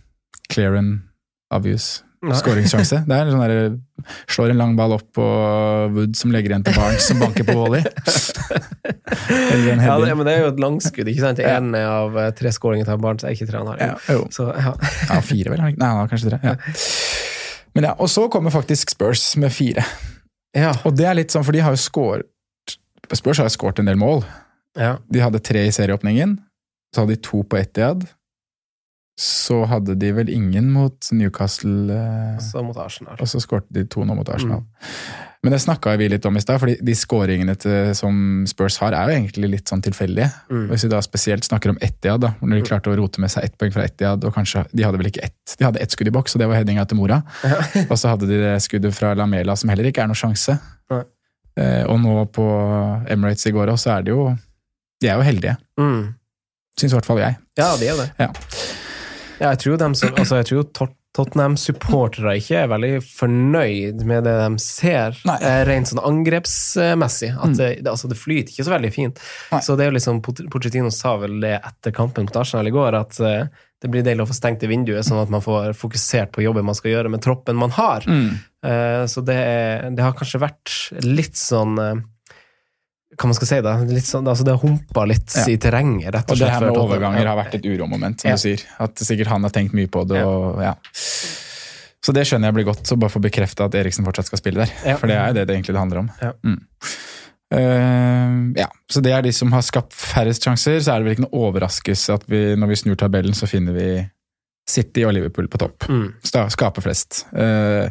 clear and obvious. Skåringssjanse. Det er sånn der, slår en lang ball opp på Wood som legger igjen til Barnes som banker på volley. Eller en Ja, det, men det er jo et langskudd, ikke sant? En av eh, tre skåringer til Barnes er ikke tre han har. Ja. Så, ja. ja, fire vel? Nei, han har kanskje tre. Ja. Men ja, Og så kommer faktisk Spurs med fire. Ja. Og det er litt sånn, for de har jo skåret Spurs har jo skåret en del mål. ja. De hadde tre i serieåpningen. Så hadde de to på Etiad. Så hadde de vel ingen mot Newcastle, Også mot Arsenal. og så skårte de to nå mot Arsenal. Mm. Men det snakka vi litt om i stad, fordi de skåringene til, som Spurs har, er jo egentlig litt sånn tilfeldige. Mm. Hvis vi da spesielt snakker om Etiad, da, når de klarte å rote med seg ett poeng fra Etiad, og kanskje De hadde vel ikke ett, de hadde ett skudd i boks, og det var headinga til Mora. [LAUGHS] Og så hadde de det skuddet fra Lamela, som heller ikke er noe sjanse. Nei. Eh, og nå på Emirates i går òg, så er de jo De er jo heldige. Mm. Syns i hvert fall jeg. Ja, de er det. Ja. Ja, jeg tror, dem som, altså, jeg tror Tot- Tottenham-supportere ikke er veldig fornøyd med det de ser, Nei. eh, rent sånn angrepsmessig. At det, det, altså, det flyter ikke så veldig fint. Nei. Så det er jo liksom, Pochettino sa vel det etter kampen mot Arsenal i går, at eh, det blir deilig å få stengt det vinduet, sånn at man får fokusert på jobben man skal gjøre med troppen man har. Eh, Så det, er, det har kanskje vært litt sånn Hva man skal si, da? Litt sånn, altså det har humpa litt Ja. i terrenget, rett Og og det her med overganger har vært et uromoment, som Ja. du sier. At sikkert han har tenkt mye på det. Ja. Og, ja. Så det skjønner jeg blir godt, så bare få bekrefta at Eriksen fortsatt skal spille der. Ja. For det er jo det det egentlig det handler om. Ja. Mm. Uh, ja, Så det er de som har skapt færrest sjanser. Så er det vel ikke noe overraskelse at vi, når vi snur tabellen, så finner vi City og Liverpool på topp. Mm. Skaper flest. Uh,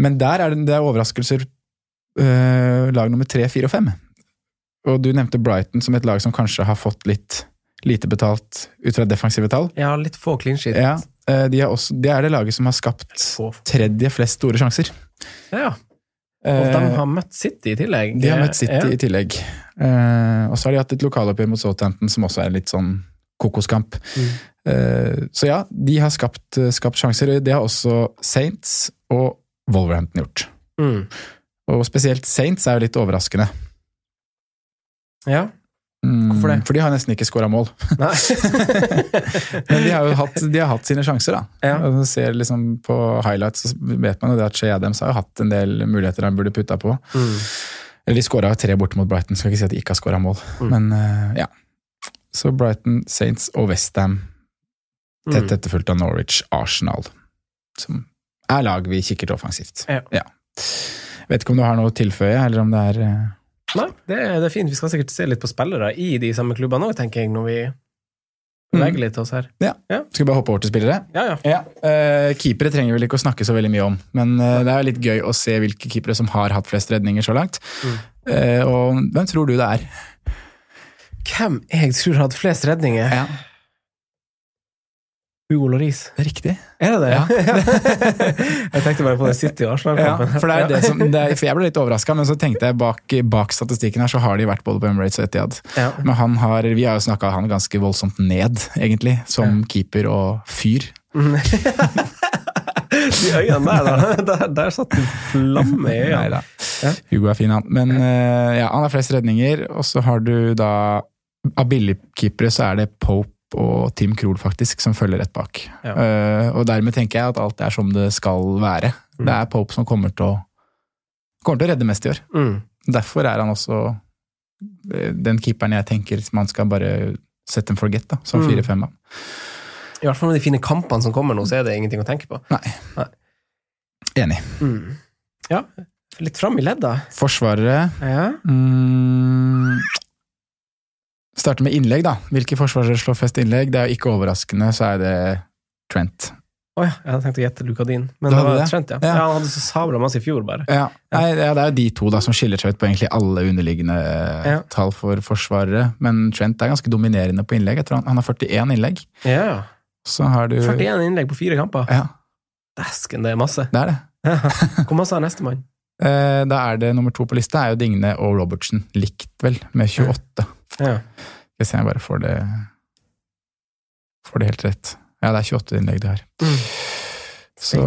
men der er det, det er overraskelser eh, lag nummer tre, fire og fem. Og du nevnte Brighton som et lag som kanskje har fått litt lite betalt ut fra defensive tall. Ja, litt få clean sheet. Ja, eh, de også, det er det laget som har skapt tredje flest store sjanser. Ja, og de Eh, har møtt City i tillegg. de har møtt City Ja. i tillegg. Uh, og så har de hatt et lokaloppgjør mot Southampton som også er litt sånn kokoskamp. Mm. Uh, så ja, de har skapt, skapt sjanser. Det har også Saints og Wolverhampton gjort. Mm. Og spesielt Saints er jo litt overraskende. Ja. Mm, Hvorfor det? For de har nesten ikke scora mål. Nei. [LAUGHS] Men de har jo hatt, de har hatt sine sjanser, da. Ja. Og ser liksom På highlights så vet man jo det at Shea Adams har jo hatt en del muligheter han burde putta på. Mm. Eller de skåra tre borte mot Brighton, skal ikke si at de ikke har skåra mål. Mm. Men eh, ja. Så Brighton, Saints og Westham tett Mm. etterfulgt av Norwich, Arsenal. Som er lag vi kikker til offensivt. Ja. Ja. Vet ikke om du har noe å tilføye, eller om det er eh, Nei, det, er- det er fint. Vi skal sikkert se litt på spillere i de samme klubbene òg, tenker jeg, når vi beveger litt oss her. Ja, Skal vi bare hoppe over til spillere? Ja, ja. Ja, Uh, Keepere trenger vi vel ikke å snakke så veldig mye om, men uh, det er litt gøy å se hvilke keepere som har hatt flest redninger så langt. Mm. Uh, og hvem tror du det er? Hvem jeg tror har hatt flest redninger? Ja, Hugo Loris. Riktig. Er det det? Ja. [LAUGHS] jeg tenkte bare på det City og Ja, Arsenal-kampen. for, det er det som, det er, [LAUGHS] for jeg ble litt overraska, men så tenkte jeg bak, bak statistikken her så har de vært både på Emirates og Etihad. Ja. Men han har, vi har jo snakka han ganske voldsomt ned, egentlig, som keeper og fyr. [LAUGHS] De øynene der. Der, der satt det flamme i øynene. Ja. Hugo er fin, han. Men eh, ja, han har flest redninger, og så har du da Av billigkeepere så er det Pope og Tim Krohl faktisk som følger rett bak. Ja. Uh, og dermed tenker jeg at alt er som det skal være. Mm. Det er Pope som kommer til å kommer til å redde mest i år. Mm. Derfor er han også eh, den keeperen jeg tenker man skal bare set and forget, da, som Mm. 4-5. da. I hvert fall med de fine kampene som kommer nå, så er det ingenting å tenke på. Nei. Enig. Mm. Ja, litt fram i ledda. Forsvarere Ja. mm, Starter med innlegg, da. Hvilke forsvarere slår flest innlegg? Det er jo ikke overraskende, så er det Trent. Å ja, jeg hadde tenkt å gjette Lucadin, men det var det? Trent, ja. Ja. ja. Han hadde så sabla masse i fjor, bare. Ja, Nei, ja, Det er jo de to da som skiller seg ut på egentlig alle underliggende tall for forsvarere. Men Trent er ganske dominerende på innlegg. Jeg tror han, han har 41 innlegg. Ja. Så har du 41 innlegg på fire kamper. Ja, Dæsken, det er masse. det er det. Hvor masse har nestemann? [LAUGHS] Eh, Da er det nummer to på lista, er jo Digne og Robertsen. Likt, vel, med 28. Ja. Om jeg bare får det Får det helt rett. Ja, det er 28 innlegg det her. Mm. Så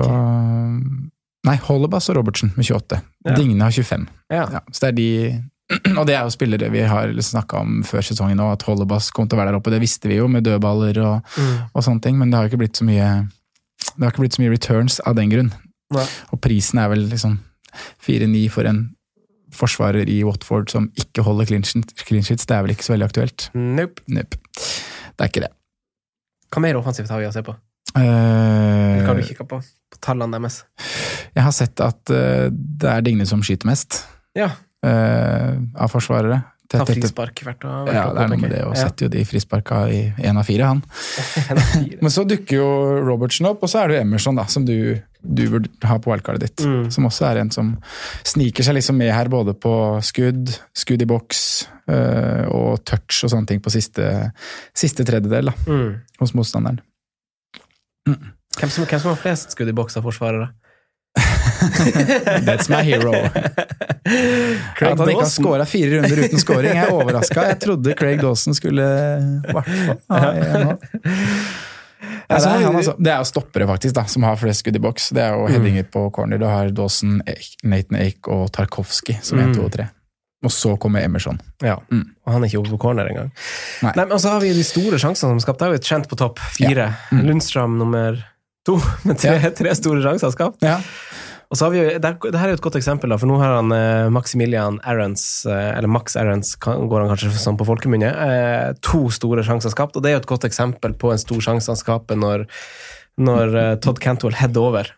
Nei, Hollebass og Robertsen med 28. Ja. Digne har 25. Ja. Ja, så det er de [CLEARS THROAT] Og det er jo spillere vi har snakka om før sesongen òg, at Hollebass kom til å være der oppe. Det visste vi jo, med dødballer og, Mm. og sånne ting, men det har jo ikke blitt så mye Det har ikke blitt så mye returns av den grunn. Nei. Og prisen er vel liksom 4-9 for en forsvarer i Watford som ikke holder clean sheets. Det er vel ikke så veldig aktuelt. Nope. Nope. Det er ikke det. Hva mer offensivt har vi å se på? Eller hva har du kikka på? På tallene deres? jeg har sett at uh, det er Digne som skyter mest Ja. Uh, av forsvarere. Ta frispark hvert år. Ja, det er noe med det, og setter jo de frisparka i én av fire, han. [LAUGHS] Men så dukker jo Robertsen opp, og så er det jo Emerson, da, som du, du burde ha på wildcardet ditt. Mm. Som også er en som sniker seg liksom med her, både på skudd, skudd i boks øh, og touch og sånne ting på siste, siste tredjedel da, Mm. hos motstanderen. Hvem, som, hvem som har flest skudd i boks av forsvarere? [LAUGHS] That's my hero. Craig At han ikke har skåra fire runder uten scoring, jeg er overraska. Jeg trodde Craig Dawson skulle i hvert fall ha. Altså, det altså, det er jo stoppere, faktisk, da, som har flest skudd i boks. Det er jo headinger på corner. Du har Dawson, Nathan Ake og Tarkovsky som Mm. 1, 2 og 3. Og så kommer Emerson. Ja, Mm. og han er ikke oppe på corner engang. Nei. Nei, men så har vi de store sjansene som skapt. Det er jo et kjent på topp, fire. Mm. Lundstrøm nummer to, men tre, tre store sjanser skapt. Ja. Og så har vi det, er- det her er jo et godt eksempel, da, for nå har han eh, Maximilian Arons, eh, eller Max kan- går han kanskje sånn på folkemunne, eh, to store sjanser skapt, og det er jo et godt eksempel på en stor sjanse han skaper når, når eh, Todd Cantwell header over.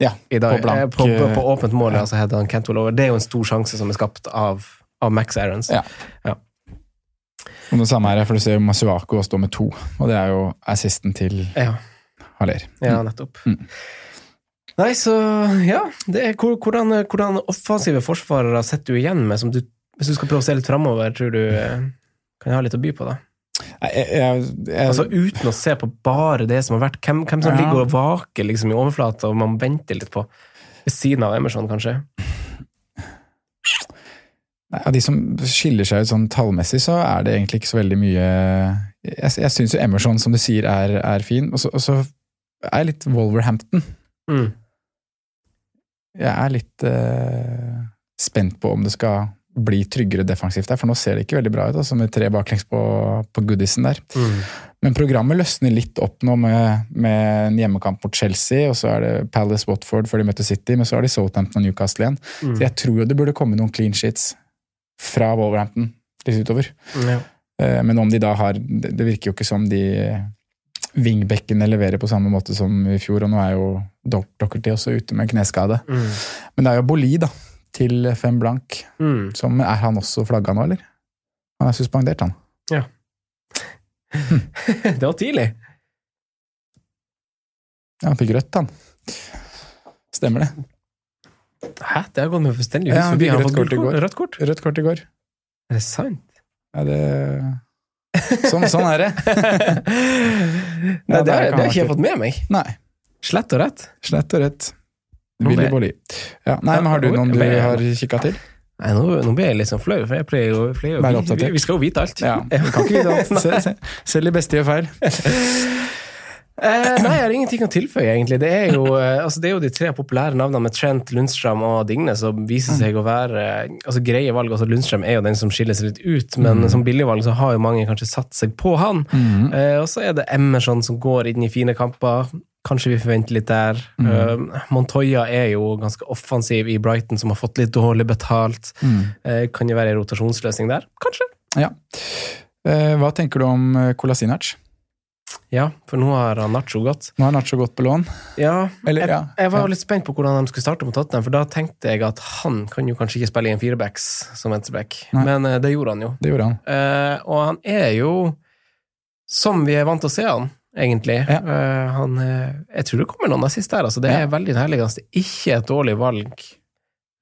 Ja, dag, på blank, eh, på, på, på eh, åpent mål, ja. altså header han Cantwell over. Det er jo en stor sjanse som er skapt av, av Max Arons. Ja. Og det samme her, for du ser Masuako står med to, og det er jo assisten til Ja. Haller. Ja, nettopp. Mm. Nei, så ja. Det er, hvordan, hvordan offensive forsvarere sitter du igjen med, som du, hvis du skal prøve å se litt framover, tror du eh, kan ha litt å by på, da? Jeg, jeg, jeg, Altså Uten å se på bare det som har vært, hvem, hvem som Ja. ligger og vaker liksom, i overflata, og man venter litt på, ved siden av Emerson, kanskje? Nei, Av de som skiller seg ut sånn tallmessig, så er det egentlig ikke så veldig mye Jeg, jeg syns jo Emerson, som du sier, er, er fin. Og så, og så er litt Wolverhampton. Mm. Jeg er litt uh, spent på om det skal bli tryggere defensivt der, for nå ser det ikke veldig bra ut, altså med tre baklengs på, på goodisen der. Mm. Men programmet løsner litt opp nå med, med en hjemmekamp mot Chelsea, og så er det Palace Watford før de møter City, men så har de Southampton og Newcastle igjen. Mm. Så jeg tror jo det burde komme noen clean sheets fra Wolverhampton litt utover. Ja. Eh, Men om de da har det virker jo ikke som de wingbackene leverer på samme måte som i fjor, og nå er jo Dockerty også ute med kneskade. Mm. Men det er jo Boli, da, til fem blank. Mm. Som, er han også flagga nå, eller? Han er suspendert, han. Ja. [LAUGHS] Det var tidlig. Ja, han fikk rødt, han. Stemmer det. Hæ? Det har gått meg fullstendig hus Ja, forbi. Han fikk rødt kort i går. Rødt kort? Rødt kort i går. Er det sant? Ja, det Sånn, sånn er det. [LAUGHS] Nei, det, har- han ikke jeg fått med meg. Nei. Slett og rett. Slett og rett. Willy Bolly. Ja, nei, men har du noen du har kikka til? Nei, nå, nå blir jeg litt sånn flau, for jeg pleier jo, pleier jo vi, vi skal jo vite alt. Ja, vi kan ikke vite alt. [LAUGHS] Se- se- Selv de beste gjør feil. [LAUGHS] Eh, nei, jeg har ingenting å tilføye, egentlig. Det er jo, eh, altså, det er jo de tre populære navnene med Trent, Lundstrøm og Digne som viser seg å være eh, altså, greie valg. Altså, Lundstrøm er jo den som skiller seg litt ut, men som billigvalg så har jo mange kanskje satt seg på han. Mm. Eh, og så er det Emerson som går inn i fine kamper. Kanskje vi forventer litt der. Eh, Montoya er jo ganske offensiv i Brighton, som har fått litt dårlig betalt. Mm. Kan jo være en rotasjonsløsning der. Kanskje. Ja. Hva tenker du om Kolasinac? Ja, for nå har Nacho gått. Nå har Nacho gått på lån. Ja, Eller, jeg, ja, jeg var litt spent på hvordan de skulle starte mot Tottenham, for da tenkte jeg at han kan jo kanskje ikke spille i en firebacks som venstreback, men eh, det gjorde han jo. Det gjorde han. Eh, og han er jo som vi er vant til å se han, egentlig. Ja. Uh, han, eh, jeg tror det kommer noen assist der, altså. Det Ja. er veldig nærliggende. Er ikke et dårlig valg.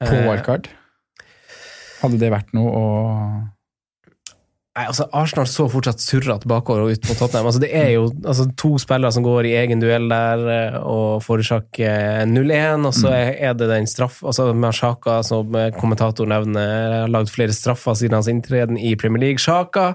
På wildcard. Hadde det vært noe å Nei, altså Arsenal så fortsatt surrete bakover og ut mot Tottenham. Altså, det er jo altså, to spillere som går i egen duell der eh, og forårsaker 0-1, og så er er det den straff altså med Sjaka, som eh, kommentator nevner, har lagd flere straffer siden hans inntreden i Premier League. Sjaka.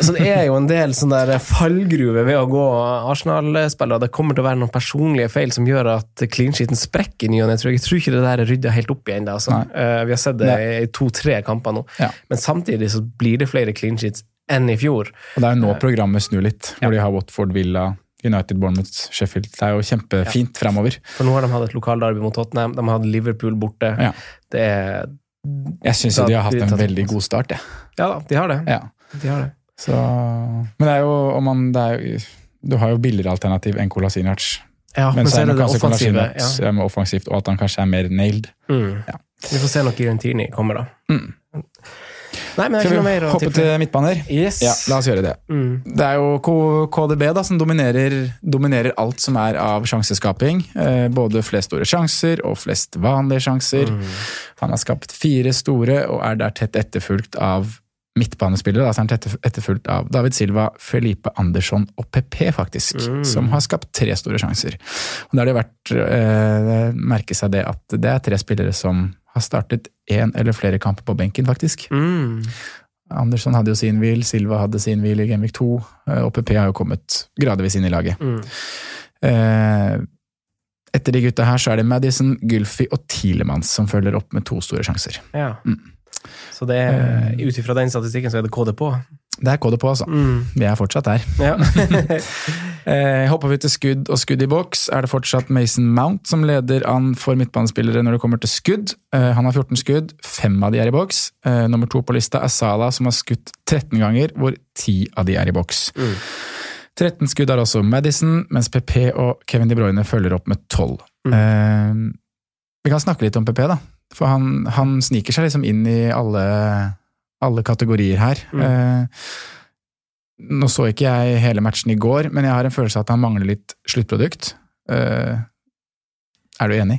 Så det er jo en del sånn der fallgruve ved å gå Arsenal-spillere. Det kommer til å være noen personlige feil som gjør at clean sheeten sprekker i ny og ne. Jeg tror- ikke det der er rydda helt opp igjen. Altså. Nei. Eh, vi har sett det i to-tre kamper nå. Ja. Men samtidig så blir det flere clean sheets enn i fjor. Og det er jo nå programmet snur litt, hvor de har Watford, Villa, United, Bournemouth, Sheffield. Det er jo kjempefint fremover. For nå har de hatt et lokaldarby mot Tottenham, de har hatt Liverpool borte. Ja. Det er Jeg syns de har hatt en veldig god start, jeg. Ja da, de har det. Ja. De har det. Så, men det er jo om man det er, Du har jo billigere alternativ enn Kolasinac. Ja, men, Men så er det det kanskje offensive. Ja. offensivt, og at han kanskje er mer nailed. Mm. Ja. Vi får se når Girentini kommer, da. Mm. Nei, Skal vi å hoppe til midtbaner? Yes. Ja, la oss gjøre det. Mm. Det er jo KDB da, som dominerer, dominerer alt som er av sjanseskaping. Eh, både flest store sjanser og flest vanlige sjanser. Mm. Han har skapt fire store og er der tett etterfulgt av midtbanespillere. Da, så er han tett etterfulgt av David Silva, Felipe Andersson og PP, faktisk. Mm. Som har skapt tre store sjanser. Og Da har det vært eh, merke seg det at det er tre spillere som har startet én eller flere kamper på benken, faktisk. Mm. Andersson hadde jo sin hvil, Silva hadde sin hvil i Genvik 2, eh, og PP har jo kommet gradvis inn i laget. Mm. Eh, Etter de gutta her så er det Madison, Gulfi og Tilemans som følger opp med to store sjanser. Ja. Mm. Så det er, ut ifra den statistikken så er det KD på. Det er KD på, altså. Mm. Vi er fortsatt der. Ja. [LAUGHS] [LAUGHS] Eh, hopper vi til skudd og skudd i boks, er det fortsatt Mason Mount som leder an for midtbanespillere når det kommer til skudd. Eh, han har 14 skudd, fem av de er i boks. Eh, nummer to på lista er Sala, som har skutt 13 ganger, hvor 10 av de er i boks. Mm. 13 skudd har også Madison, mens PP og Kevin De Bruyne følger opp med 12. Mm. Eh, vi kan snakke litt om PP, da. For han, han sniker seg liksom inn i alle, alle kategorier her. Mm. Eh, nå så ikke jeg hele matchen i går, men jeg har en følelse av at han mangler litt sluttprodukt. Uh, er du enig?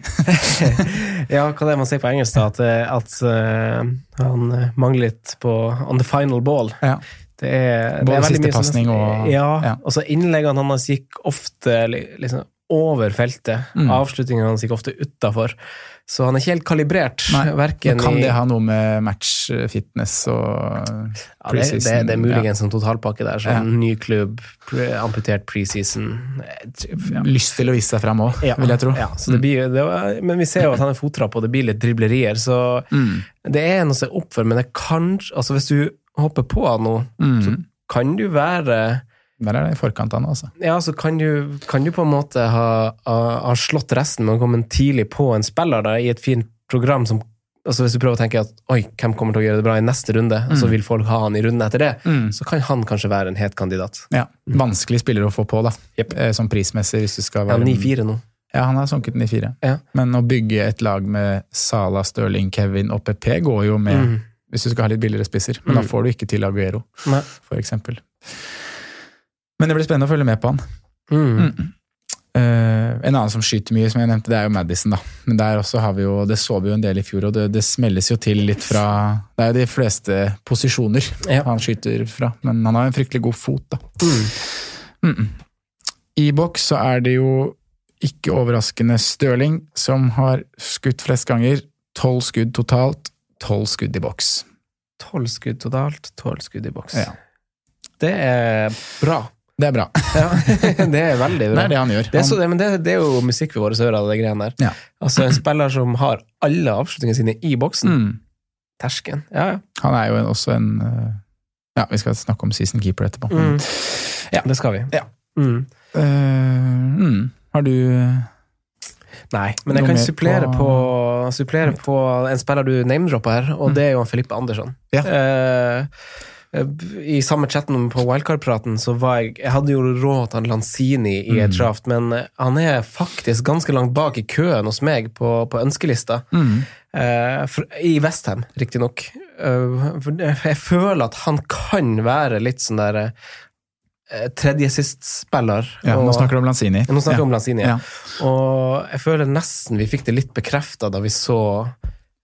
[LAUGHS] ja, hva er det man sier på engelsk, da? At, eh, at uh, han mangler litt på on the final ball. Ja. Det er, det er veldig siste pasning og- Ja, ja. og så innleggene hans gikk ofte liksom over feltet. Mm. Avslutningene hans gikk ofte utafor. Så han er ikke helt kalibrert. Nei, Verken kan det ha noe med matchfitness og ja, det, det, preseason? det er muligens en totalpakke der. Sånn Ja. ny klubb, pre, amputert preseason. Ja. Ja. Lyst til å vise seg fram òg, Ja, vil jeg tro. Ja, så det blir, det var, men vi ser jo at han er fottrapp, og det blir litt driblerier. Så Mm. det er noe å se opp for, men det kan altså Hvis du hopper på han mm. så Mm. kan du være Der er det i forkant av noe, altså. Ja, så kan du, kan du på en måte ha, ha, ha slått resten med å komme tidlig på en spiller da, i et fint program som altså Hvis du prøver å tenke at oi, hvem kommer til å gjøre det bra i neste runde, og så Mm. vil folk ha han i runden etter det, Mm. så kan han kanskje være en het kandidat. Ja. Vanskelig spiller å få på, da. Jepp. Eh, Sånn prismessig, hvis du skal Ja, være 9-4 nå. Ja, han har sunket den i fire. Ja. Men å bygge et lag med Sala, Stirling, Kevin og PP går jo med Mm. hvis du skal ha litt billigere spisser. Men da Mm. får du ikke til Aguero, Nei. for eksempel. Men det blir spennende å følge med på han. Mm. Eh, en annen som skyter mye, som jeg nevnte, det er jo Madison. da. Men der også har vi jo, det så vi jo en del i fjor, og det, det smelles jo til litt fra Det er jo de fleste posisjoner Ja. han skyter fra, men han har en fryktelig god fot, da. Mm. Mm-mm. I boks så er det jo ikke overraskende Stirling som har skutt flest ganger. Tolv skudd totalt, tolv skudd i boks. Tolv skudd totalt, tolv skudd i boks. Ja. Det er bra. Det er bra. [LAUGHS] Ja, det er veldig Det er det han gjør. Det er, så, men det, det er jo musikk ved våre ører, det greiene der. Ja. Altså En spiller som har alle avslutningene sine i boksen. mm, Tersken. Ja, ja. han er jo en, også en eh, Ja, vi skal snakke om season keeper etterpå. Mm. Ja. Det skal vi. Ja. Mm. Uh, mm, har du Nei, men jeg kan supplere på, supplere på en spiller du name-droppa her, og Mm. det er jo Filippe Andersson. Ja. Eh, I samme chatten på Wildcard-praten så var jeg Jeg hadde jo råd til Lanzini i et Mm. draft, men han er faktisk ganske langt bak i køen hos meg på, på ønskelista. mm, Uh, for, I Westham, riktignok. Uh, for jeg føler at han kan være litt sånn der uh, tredjesistspiller. ja, Nå snakker du om Lanzini. nå snakker ja. om Lanzini. Ja. Og jeg føler nesten vi fikk det litt bekrefta da vi så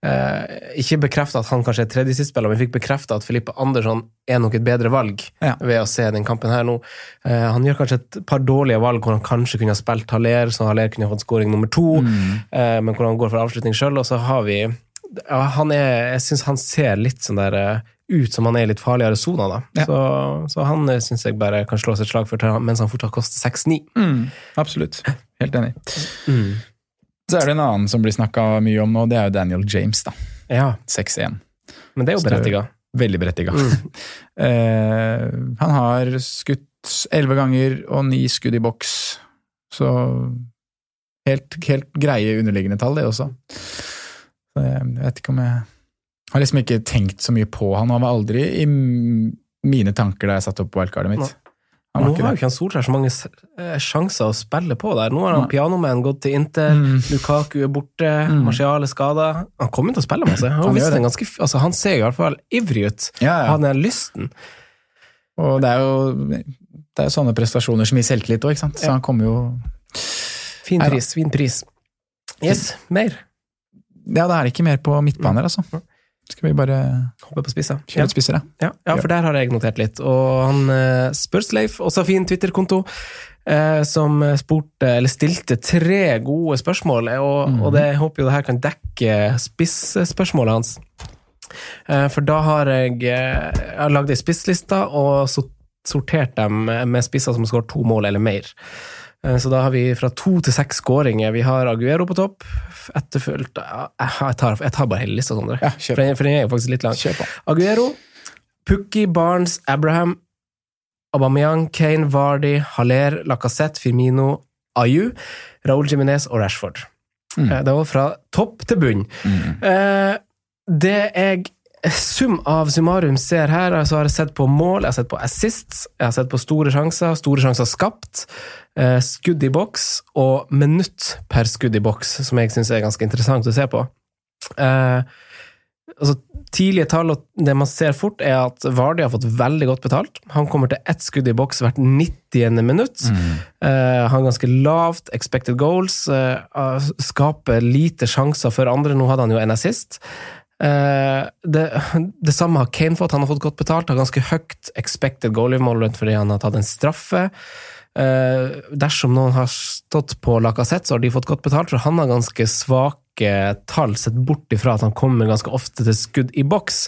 eh, Ikke bekrefta at han kanskje er tredjesistspiller, men fikk bekrefta at Filippe Andersson er nok et bedre valg Ja. ved å se den kampen her nå. Eh, han gjør kanskje et par dårlige valg hvor han kanskje kunne ha spilt Haller, så Haller kunne ha fått scoring nummer to, Mm. eh, men hvor han går for avslutning sjøl. Og så har vi ja, han er, Jeg syns han ser litt sånn der eh, ut som han er i litt farligere soner, da. Ja. Så, så han syns jeg bare kan slå seg et slag for, mens han fortsatt koster 6-9. Mm, absolutt. Helt enig. Mm. Så er det en annen som blir snakka mye om nå, det er jo Daniel James. da. Ja, 6-1. men det er jo berettiga. Veldig berettiga. Mm. [LAUGHS] Eh, han har skutt elleve ganger og ni skudd i boks, så helt, helt greie underliggende tall, det også. Så jeg vet ikke om jeg har liksom ikke tenkt så mye på han. Han var aldri i mine tanker da jeg satte opp wildcardet mitt. Han Nå har jo ikke han Solskjær så mange eh, sjanser å spille på der. Nå har han pianomenn gått til Inter, Mm. Lukaku er borte, Mm. Martial er skada. Han kommer til å spille masse. Han, Han ganske, altså, han ser i hvert fall ivrig ut. Ja, ja. Han er lysten. Og det er jo det er sånne prestasjoner som gir selvtillit òg, ikke sant. Så Ja. han kommer jo Fin pris, fin pris. Yes, mer. Ja, det er ikke mer på midtbaner, altså. Skal vi bare Hoppe på spissa. kjøre Ja. spisser? Ja, ja, for der har jeg notert litt. Og han eh, Spørsleif, også fin Twitter-konto, eh, som spurte, eller stilte tre gode spørsmål, og, mm. og det, jeg håper jo det her kan dekke spissspørsmålet hans. Eh, for da har jeg, eh, jeg har lagd ei spissliste og sortert dem med spisser som har skåret to mål eller mer. Eh, Så da har vi fra to til seks skåringer. Vi har Aguero på topp, etterfulgt ja, Jeg tar, jeg tar bare hele lista, Sondre. Ja, For den, for den er jo faktisk litt lang. Aguero, Pukki, Barnes, Abraham, Aubameyang, Kane, Vardy, Haller, Lacassette, Firmino, Ayu, Raúl Jiminez og Rashford. Mm. Eh, Det var fra topp til bunn. Mm. Eh, Det jeg Sum av summarum ser her, så har jeg sett på mål, jeg har sett på assists, jeg har sett på store sjanser, store sjanser skapt, eh, skudd i boks og minutt per skudd i boks, som jeg syns er ganske interessant å se på. Eh, altså, tidlige tall og det man ser fort, er at Vardy har fått veldig godt betalt. Han kommer til ett skudd i boks hvert 90. minutt. Mm. Eh, har ganske lavt expected goals, eh, skaper lite sjanser for andre. Nå hadde han jo en assist. Eh, det, [LAUGHS] det samme har Kane fått, han har fått godt betalt, har ganske høyt expected goal-mål fordi han har tatt en straffe. Eh, dersom noen har stått på Lacassette, så har de fått godt betalt, for han har ganske svake tall, sett bort ifra at han kommer ganske ofte til skudd i boks.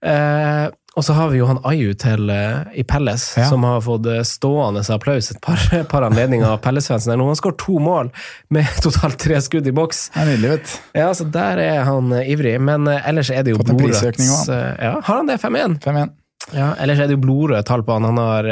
Eh, og så har vi jo han Ayu til, eh, i Pelles, Ja. som har fått eh, stående applaus et par, [LAUGHS] par anledninger av Pelles-fansen. Han skårer to mål med [LAUGHS] totalt tre skudd i boks. Nydelig, vet. Ja, så der er han eh, ivrig, men ellers er det jo blodrødt. Ja, har han det? 5-1? 5-1. Ja, ellers er det jo blodrøde tall på han. han har,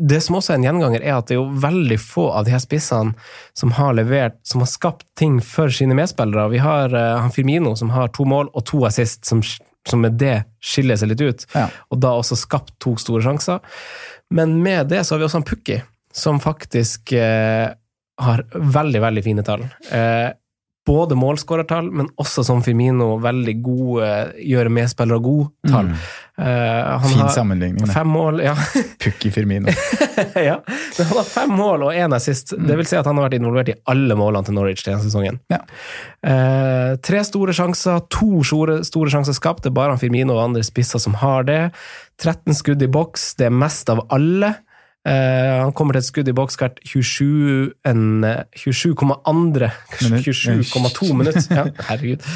det som også er en gjenganger, er at det er jo veldig få av de her spissene som har levert, som har skapt ting for sine medspillere. Vi har han Firmino som har to mål og to assist, som, som med det skiller seg litt ut. Ja. Og da også skapt to store sjanser. Men med det så har vi også han Pukki, som faktisk eh, har veldig, veldig fine tall. Eh, både målskårertall, men også som Firmino, veldig gode gjøre medspillere god-tall. Mm. Uh, han Fin har sammenligning. fem mål, ja. [LAUGHS] Pukki Firmino. [LAUGHS] ja. Men han har fem mål og én assist. Det vil si at han har vært involvert i alle målene til Norwich denne sesongen. Ja. Uh, tre store sjanser, to store, store sjanser skapt. Det er bare han Firmino og andre spisser som har det. 13 skudd i boks, det er mest av alle. Eh, han kommer til et skudd i boks hvert 27 eh, 27,2 Minutt. 27,2 minutter. Ja, [LAUGHS] herregud.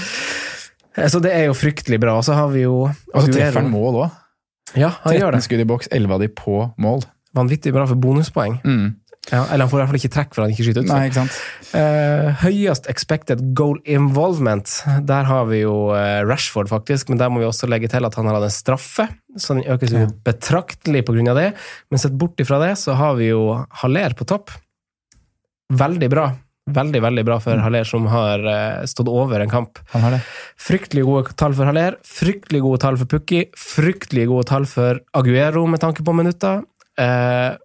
Eh, Så det er jo fryktelig bra. Og så har vi jo Og så treffer han mål òg. Ja, han gjør 13 det. skudd i boks, 11 av de på mål. Vanvittig bra for bonuspoeng. Mm. Ja, eller han får i hvert fall ikke trekk for han ikke skyter ut. Nei, ikke sant? Uh, høyest expected goal involvement, der har vi jo eh, Rashford, faktisk. Men der må vi også legge til at han har hatt en straffe, så den økes jo Ja. betraktelig av det. Men sett bort ifra det, så har vi jo Haller på topp. Veldig bra. Veldig, veldig bra for Haller, som har eh, stått over en kamp. Han har det. Fryktelig gode tall for Haller, fryktelig gode tall for Pukki, fryktelig gode tall for Aguero med tanke på minutter. Eh,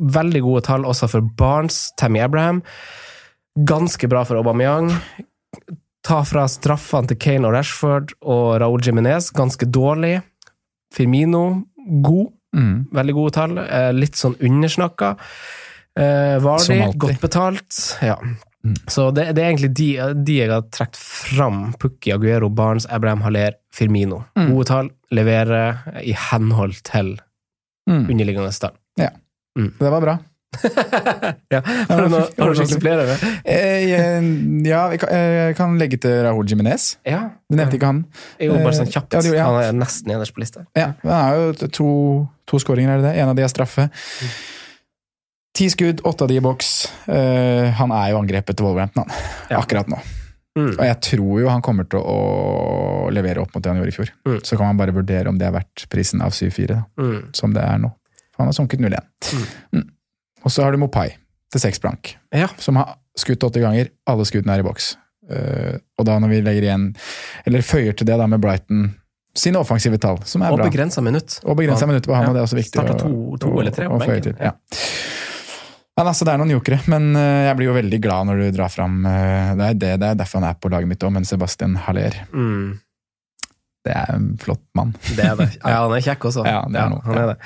veldig gode tall også for Barnes, Tammy Abraham. Ganske bra for Aubameyang. Ta fra straffene til Kane og Rashford og Raúl Jiminez, ganske dårlig. Firmino, god. Mm. Veldig gode tall. Eh, litt sånn undersnakka. Eh, alltid. godt betalt. Ja. Mm. Så det, det er egentlig de, de jeg har trukket fram. Pukki, Aguero, Barnes, Abraham Haller, Firmino. Mm. Gode tall, leverer i henhold til Mm. underliggende tall. Det var bra. [LAUGHS] ja. Har du noen har du noe å supplere med? Eh, eh, ja, kan, jeg kan legge til Rahul Jiminez. Ja. Du nevnte ikke han. Jo, bare sånn Eh, kjapt. ja, jo, ja. Han er nesten nederst på lista. Ja, Han har jo to, to skåringer, er det det? En av de er straffe. Ti skudd, åtte av de i boks. Han er jo angrepet til Wolverhampton han, Ja. akkurat nå. Mm. Og jeg tror jo han kommer til å levere opp mot det han gjorde i fjor. Mm. Så kan man bare vurdere om det er verdt prisen av 7-4, Mm. som det er nå. Han har sunket 0-1. Mm. Og så har du Mopai til seks blank, Ja. som har skutt åtte ganger. Alle skuddene er i boks. Uh, og da når vi legger igjen, eller føyer til det da med Brighton sine offensive tall, som er Og bra. begrensa minutt. Og begrensa minutt på han, Ja. og det er også viktig. Starta å- to- to å- eller tre på benken. Ja. Men altså, Det er noen jokere, men eh, jeg blir jo veldig glad når du drar fram eh, Det er det, det er derfor han er på laget mitt òg, men Sebastian Haller Mm. det er en flott mann. Det er det. Ja, han er kjekk også. [LAUGHS] Ja, det er noe. han er det.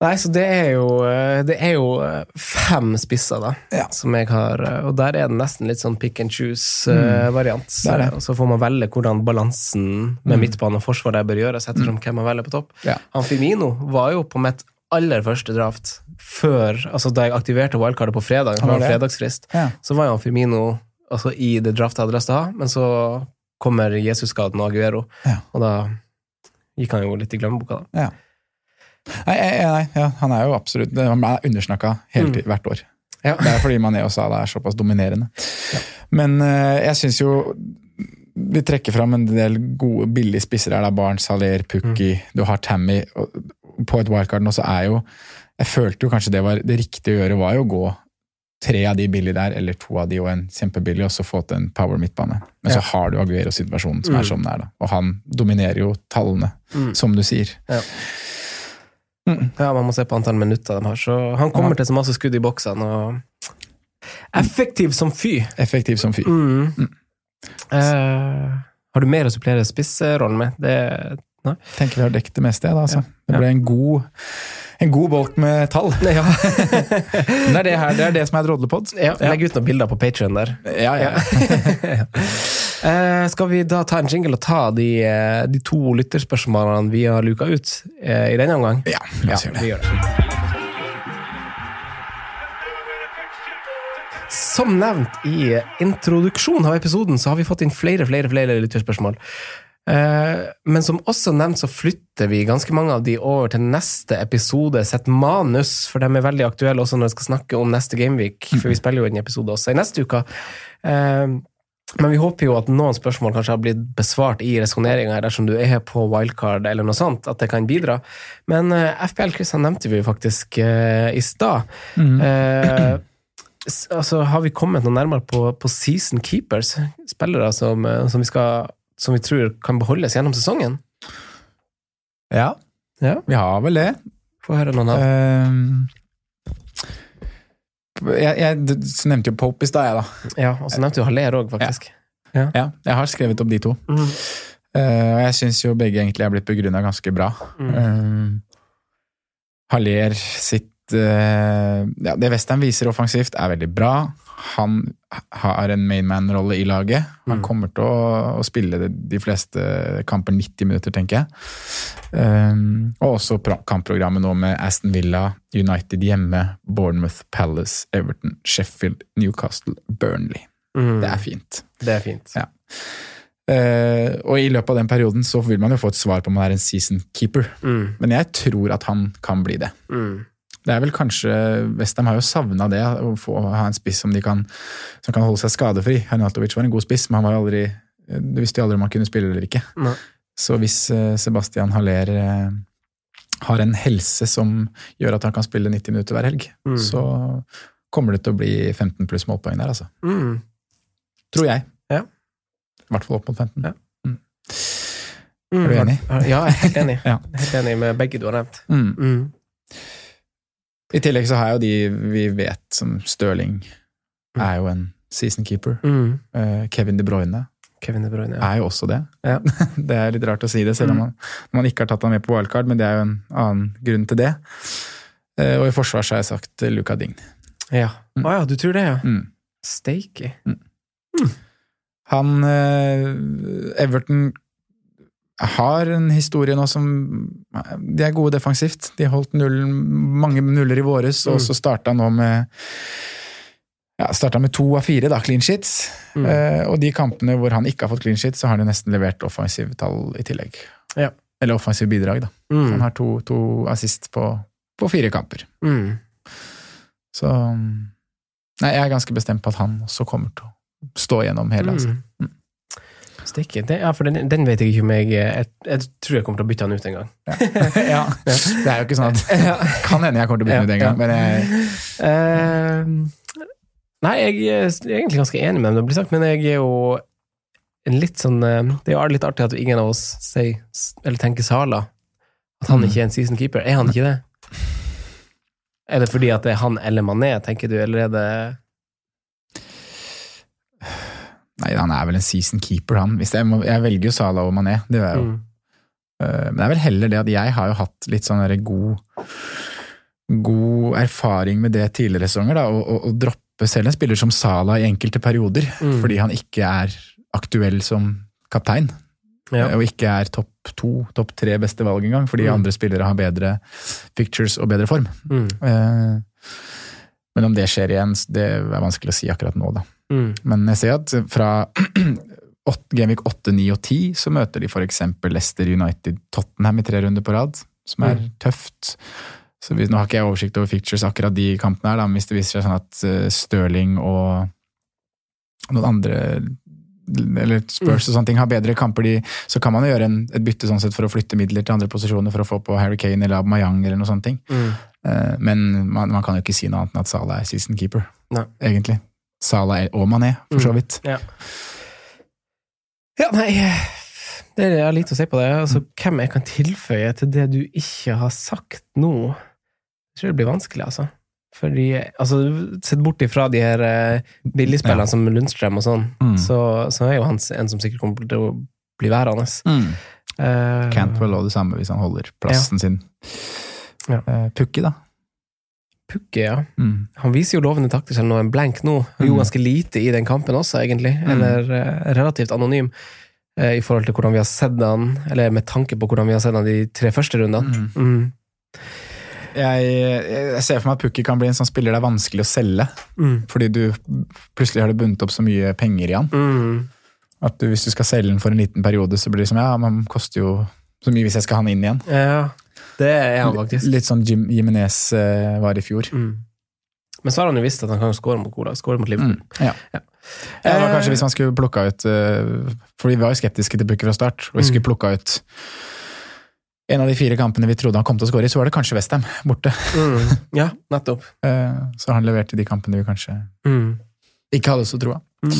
Nei, så det er jo, eh, det er jo eh, fem spisser, da, Ja. som jeg har eh, Og der er det nesten litt sånn pick and choose-variant. Mm. det det. Og så får man velge hvordan balansen med Mm. midtbane og forsvar der bør gjøres, ettersom hvem man velger på topp. Ja. Han Firmino var jo på mitt aller første draft før Altså da jeg aktiverte wildcardet på fredag, Han var fredagsfrist, Ja. så var jo han Firmino altså, i det draftet jeg hadde lyst til å ha, men så kommer Jesus-skaden og Aguero, Ja. og da gikk han jo litt i glemmeboka, da. Nei, nei, ja, han er jo absolutt Han er undersnakka Mm. hvert år. Ja. Det er fordi Mané og Salah er såpass dominerende. Men uh, jeg syns jo vi trekker fram en del gode, billige spisser her. Barents, Haller, Pukki, Mm. du har Tammy. På et wildcard nå så er jo Jeg følte jo kanskje det var det riktige å gjøre, var jo å gå tre av de billige der, eller to av de og en kjempebillig, og så få til en power midtbane. Men Ja. så har du Aguero-situasjonen som Mm. er som den er, da. Og han dominerer jo tallene, Mm. som du sier. Ja. Mm. Ja, man må se på antall minutter de har. Så han kommer Aha. til så masse skudd i boksene, og effektiv som fy. Effektiv som fy. Mm. Mm. Eh, har du mer å supplere spisserollen med? Det Tenker vi har dekket det meste, da. Altså. Ja. Det ble en god, en god bolk med tall. [LAUGHS] ja. Det er det her, det er det som er Drodlepod. ja, Legg ut noen bilder på Patrion der. Ja, ja. [LAUGHS] [LAUGHS] Ja. Eh, skal vi da ta en jingle og ta de, eh, de to lytterspørsmålene vi har luka ut eh, i denne omgang? ja la oss gjøre det. vi gjør det. Som nevnt i introduksjonen av episoden, så har vi fått inn flere flere, flere lytterspørsmål. Eh, Men som også nevnt, så flytter vi ganske mange av de over til neste episode sitt manus, for de er veldig aktuelle også når vi skal snakke om neste Gameweek, for vi spiller jo en episode også i neste uke. Eh, Men vi håper jo at noen spørsmål kanskje har blitt besvart i resonneringa dersom du er på wildcard eller noe sånt, at det kan bidra. Men uh, FPL Chris han nevnte vi jo faktisk uh, i stad. Mm. Uh, altså, har vi kommet noe nærmere på, på season keepers? Spillere som, eh, som, vi skal, som vi tror kan beholdes gjennom sesongen? Ja, Ja. vi har vel det. Få høre noen av Ehm, jeg, jeg nevnte jo Pope i stad, jeg, da. Ja, og så nevnte du Haller òg, faktisk. Ja, jeg har skrevet opp de to. Mm. Uh, og jeg syns jo begge egentlig er blitt begrunna ganske bra. Mm. Uh, Haller sitt uh, ja, Det Western viser offensivt, er veldig bra. Han har en mainman-rolle i laget. Han Mm. kommer til å, spille de, fleste kamper 90 minutter, tenker jeg. Um, og også kampprogrammet nå med Aston Villa, United hjemme, Bournemouth, Palace, Everton, Sheffield, Newcastle, Burnley. Mm. Det er fint. Det er fint. Ja. Eh, og i løpet av den perioden så vil man jo få et svar på om man er en season keeper. Mm. Men jeg tror at han kan bli det. Mm. Det er vel kanskje Westham har jo savna det, å få ha en spiss som, de kan, som kan holde seg skadefri. Hernatovic var en god spiss, men han var jo aldri Du visste jo aldri om han kunne spille eller ikke. Nei. Så hvis eh, Sebastian Haller eh, har en helse som gjør at han kan spille 90 minutter hver helg, Mm. så kommer det til å bli 15 pluss målpoeng der, altså. Mm. Tror jeg. Ja. I hvert fall opp mot 15. Ja. Mm. Mm. Er du enig? Ja, jeg er helt enig. [LAUGHS] Ja. Helt enig med begge du har nevnt. Mm. Mm. I tillegg så har jeg jo de vi vet som Stirling Mm. er jo en season keeper. Mm. Uh, Kevin De Bruyne Kevin De Bruyne, ja. er jo også det. Ja. [LAUGHS] det er litt rart å si det, selv om Mm. man, man ikke har tatt ham med på wildcard, men det er jo en annen grunn til det. Eh, og i forsvar så har jeg sagt eh, Luca Dign. Ja. Å Mm. ja, du tror det, ja. Mm. Steaky. Han eh, Everton har en historie nå som De er gode defensivt. De holdt null, mange nuller i våres, og Mm. så starta nå med ja, starta med to av fire da, clean sheets. Mm. Eh, og de kampene hvor han ikke har fått clean sheets, så har han jo nesten levert offensive tall i tillegg. Ja. Eller offensive bidrag, da. Mm. Han har to, to assist på, på fire kamper. Mm. Så Nei, jeg er ganske bestemt på at han også kommer til å stå gjennom hele. Altså. Mm. Sticky. Det, ja, for den, den vet jeg ikke om jeg, jeg Jeg tror jeg kommer til å bytte han ut en gang. [LAUGHS] ja. Det er jo ikke sånn at [LAUGHS] Kan hende jeg kommer til å bytte den ut en gang, men jeg, Uh, nei, jeg er egentlig ganske enig med dem det blir sagt, men jeg er jo en litt sånn eh, Det er jo litt artig at ingen av oss sier, eller tenker Sala. At han ikke er en season keeper. Er han ikke det? Er det fordi at det er han eller Mané, tenker du, eller er det Nei, han er vel en season keeper, han. Hvis jeg, må, jeg velger jo Salah og Mané, det gjør jeg jo. Mm. Eh, Men det er vel heller det at jeg har jo hatt litt sånn god God erfaring med det tidligere sesonger, da, å, å, å droppe selv en spiller som Salah i enkelte perioder, Mm. fordi han ikke er aktuell som kaptein. Ja. Og ikke er topp to, topp tre beste valg engang, fordi Mm. andre spillere har bedre pictures og bedre form. Mm. Eh, Men om det skjer igjen, det er vanskelig å si akkurat nå, da. Mm. Men jeg ser at fra Gameweek 8, 9 og 10 så møter de f.eks. Leicester United Tottenham i tre runder på rad, som er Mm. tøft. Så hvis, Nå har ikke jeg oversikt over fictures akkurat de kampene her, da, men hvis det viser seg sånn at eh, Stirling og noen andre eller Spurs og sånne ting har bedre kamper, de, så kan man jo gjøre en, et bytte sånn sett for å flytte midler til andre posisjoner for å få på Harry Kane eller Aubameyang eller noe sånt. Mm. Eh, Men man, man kan jo ikke si noe annet enn at Salah er season keeper, Nei. egentlig. Salah er- og Mané, for så Mm. vidt. Ja. ja, nei det er, lite å si på det. Altså, hvem jeg kan tilføye til det du ikke har sagt nå? Jeg tror det blir vanskelig, altså. Fordi, altså, Sett bort ifra de her eh, billigspillerne Ja. som Lundstrøm og sånn, Mm. så, så er jo han en som sikkert kommer til å bli værende. Eh, Cantwell og det samme hvis han holder plassen sin. Ja. Uh, Pukki, da. Pukki, ja. Mm. Han viser jo lovende takter, selv når han er blank nå. Han Mm. gjorde ganske lite i den kampen også, egentlig. Mm. Eller uh, relativt anonym uh, i forhold til hvordan vi har sett han, eller med tanke på hvordan vi har sett han de tre første rundene. Mm. Jeg, jeg ser for meg at Pukki kan bli en sånn spiller det er vanskelig å selge. Mm. Fordi du plutselig har det bundet opp så mye penger i han. Mm. At du, hvis du skal selge den for en liten periode, så blir det som ja, man koster jo så mye hvis jeg skal ha han inn igjen. Ja, det er han faktisk. Litt sånn Jim Jimenez eh, var i fjor. Mm. Men så har han jo visst at han kan skåre mot Cola, skåre mot Liverpool. Mm. Ja. Ja, det var kanskje hvis man skulle plukka ut eh, For vi var jo skeptiske til Pukki fra start, og vi skulle Mm. plukka ut en av de fire kampene vi trodde han kom til å skåre i, så var det kanskje Westham borte. Mm. [LAUGHS] Ja, nettopp. Eh, Så han leverte de kampene vi kanskje Mm. ikke hadde så troa. Mm.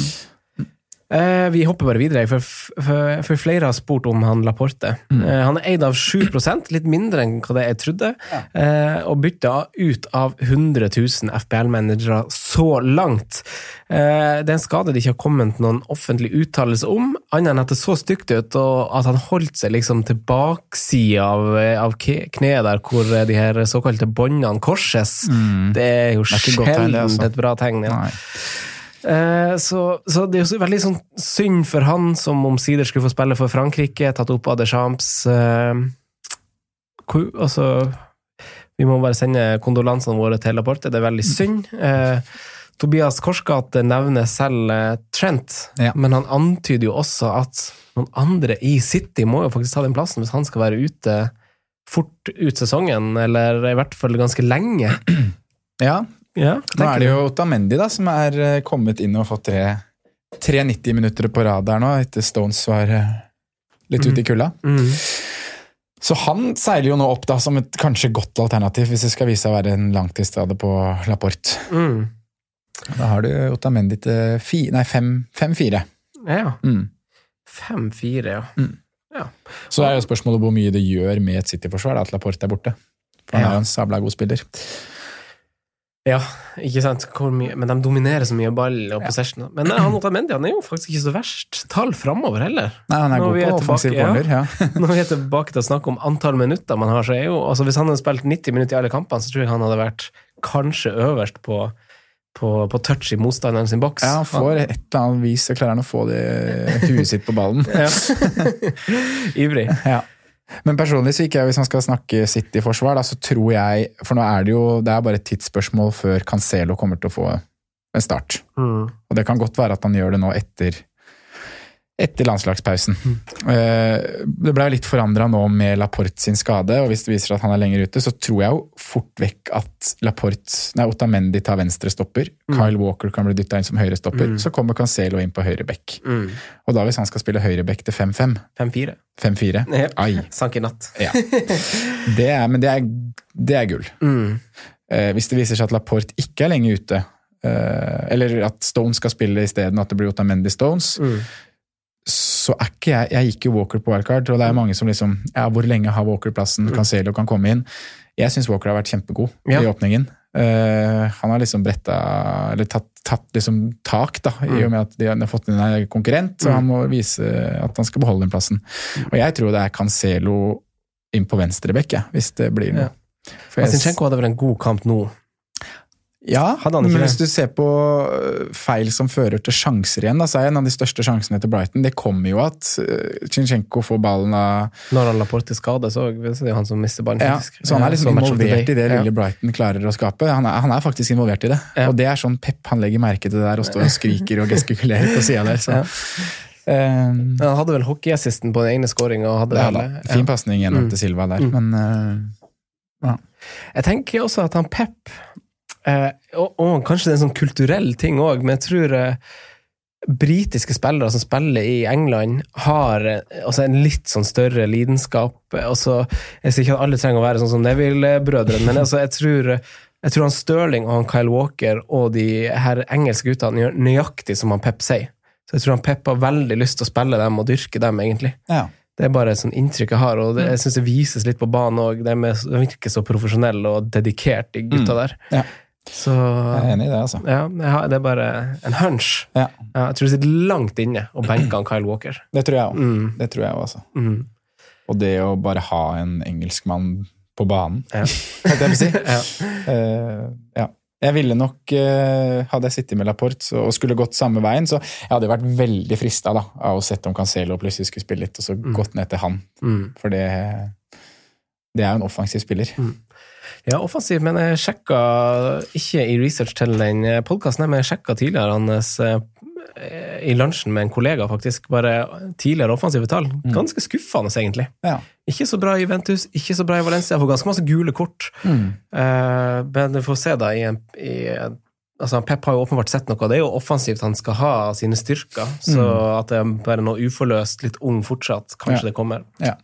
Eh, vi hopper bare videre, for, for, for flere har spurt om han Laporte. Mm. Eh, han er eid av 7% litt mindre enn hva det jeg trodde, eh, og bytta ut av 100 000 FPL-managere så langt. Eh, det er en skade det ikke har kommet noen offentlig uttalelse om, annet enn at det så stygt ut, og at han holdt seg liksom til baksida av, av kneet der hvor de her såkalte båndene korses. Det jo Mm. Det er tegn, det, sjelden altså. et bra tegn. Ja. Nei. Eh, så, så det er jo veldig sånn synd for han som omsider skulle få spille for Frankrike, tatt opp av Deschamps. Eh, hvor- altså, vi må bare sende kondolansene våre til Laporte, det er veldig synd. Eh, Tobias Korsgate nevner selv eh, Trent, Ja. men han antyder jo også at noen andre i City må jo faktisk ta den plassen hvis han skal være ute fort ut sesongen, eller i hvert fall ganske lenge. Ja, Ja, nå er det jo Otamendi da, som er eh, kommet inn og fått tre, tre 90 minutter på rad der nå, etter Stones var eh, litt ute i kulda. Mm. Så han seiler jo nå opp da som et kanskje godt alternativ, hvis det skal vise seg å være en langtidsskade på Laporte. Mm. Da har du Otamendi til fi, nei, 5-4. Ja. Mm. 5-4, ja. Så er jo spørsmålet hvor mye det gjør med et City-forsvar at Laporte er borte. For han Ja. er jo en sabla god spiller. Ja, ikke sant. Men de dominerer så mye ball og possession. Men nei, han Otamendi han er jo faktisk ikke så verst tall framover heller. Nei, han er god på offensiv tilbake, corner. Ja. [LAUGHS] [LAUGHS] Når vi er tilbake til å snakke om antall minutter man har, så er jo altså Hvis han hadde spilt 90 minutter i alle kampene, så tror jeg han hadde vært kanskje øverst på, på, på touch i motstanderen sin boks. Ja, han får et eller annet vis så klarer han å få det huet sitt på ballen. Ja. [LAUGHS] Ivrig. Ja. Men personlig så gikk jeg, hvis man skal snakke City-forsvar, så tror jeg For nå er det jo det er bare et tidsspørsmål før Cancelo kommer til å få en start. Mm. Og det kan godt være at han gjør det nå etter, etter landslagspausen. Mm. Det ble jo litt forandra nå med Laporte sin skade, og hvis det viser seg at han er lenger ute, så tror jeg jo fort vekk at Laporte, nei, Otamendi tar venstre stopper, Kyle Walker kan bli dytta inn som høyre stopper, så kommer Cancelo inn på høyre bekk. Mm. Og da hvis han skal spille høyre bekk til 5-5, 5-4. 5-4, ai. Sank i natt. Ja. Det er, men det er, det er gull. Mm. Eh, hvis det viser seg at Laporte ikke er lenge ute, eh, eller at Stones skal spille isteden, at det blir Otamendi Stones, Mm. Så er ikke jeg Jeg gikk jo Walker på wildcard, og det er mange som liksom Ja, hvor lenge har Walker plassen? Cancelo kan komme inn. Jeg syns Walker har vært kjempegod Ja. i åpningen. Uh, han har liksom bretta Eller tatt, tatt liksom tak, da, i og med at de har fått inn en konkurrent, så han må vise at han skal beholde den plassen. Og jeg tror det er Cancelo inn på venstre bekk, hvis det blir noe. Ja. For jeg- Zinchenko hadde vel en god kamp nå. Ja, men hvis du ser på øh, feil som fører til sjanser igjen, da, så er en av de største sjansene til Brighton Det kommer jo at øh, Zinchenko får ballen av Når han Laporte skade, så så er det han som mister ballen, ja. Så han er liksom involvert i det Ja. lille Brighton klarer å skape. Han er, han er faktisk involvert i det. Ja. Og det er sånn pep han legger merke til det der og står og skriker og gestikulerer på sida der. Så. Ja. Eh, Han hadde vel hockeyassisten på den egne skåringa. Fin pasning gjennom Mm. til Silva der, Mm. men øh, Jeg tenker også at han Pep eh, og, og kanskje det er en sånn kulturell ting òg, men jeg tror eh, britiske spillere som spiller i England, har eh, altså en litt sånn større lidenskap. Altså, jeg sier ikke at alle trenger å være sånn som Neville-brødrene, men altså, jeg tror jeg tror han Stirling og han Kyle Walker og de her engelske guttene gjør nøyaktig som han Pep sier. Så jeg tror han Pep har veldig lyst til å spille dem og dyrke dem, egentlig. ja. Det er bare et sånn inntrykk jeg har, og det, jeg synes det vises litt på banen òg. De er- virker så profesjonelle og dedikert, de gutta der. Ja. Så Jeg er enig i det, altså. ja, har, det er bare en hunch. Ja. Jeg tror det sitter langt inne å benke han Kyle Walker. Det tror jeg òg. Mm. Det tror jeg også, altså. Mm. Og det å bare ha en engelskmann på banen, Ja. holdt jeg på å si. Ja. Uh, ja. Jeg ville nok, eh, hadde jeg sittet med Laporte så, og skulle gått samme veien, så jeg hadde vært veldig frista av å sette om Cancelo plutselig skulle spille litt, og så gått ned til han. Mm. For det, det er jo en offensiv spiller. Ja, offensiv, men jeg sjekka ikke i research til den podkasten, men jeg sjekka tidligere hans eh, i lunsjen med en kollega, faktisk. Bare tidligere offensive tall. Ganske skuffende, egentlig. Ja. Ikke så bra i Ventus, ikke så bra i Valencia. Får ganske masse gule kort. Mm. Eh, men du får se, da. I en, i, altså Pep har jo åpenbart sett noe. Det er jo offensivt han skal ha sine styrker. Så at det er bare noe uforløst, litt ung fortsatt, kanskje Ja. det kommer. Ja.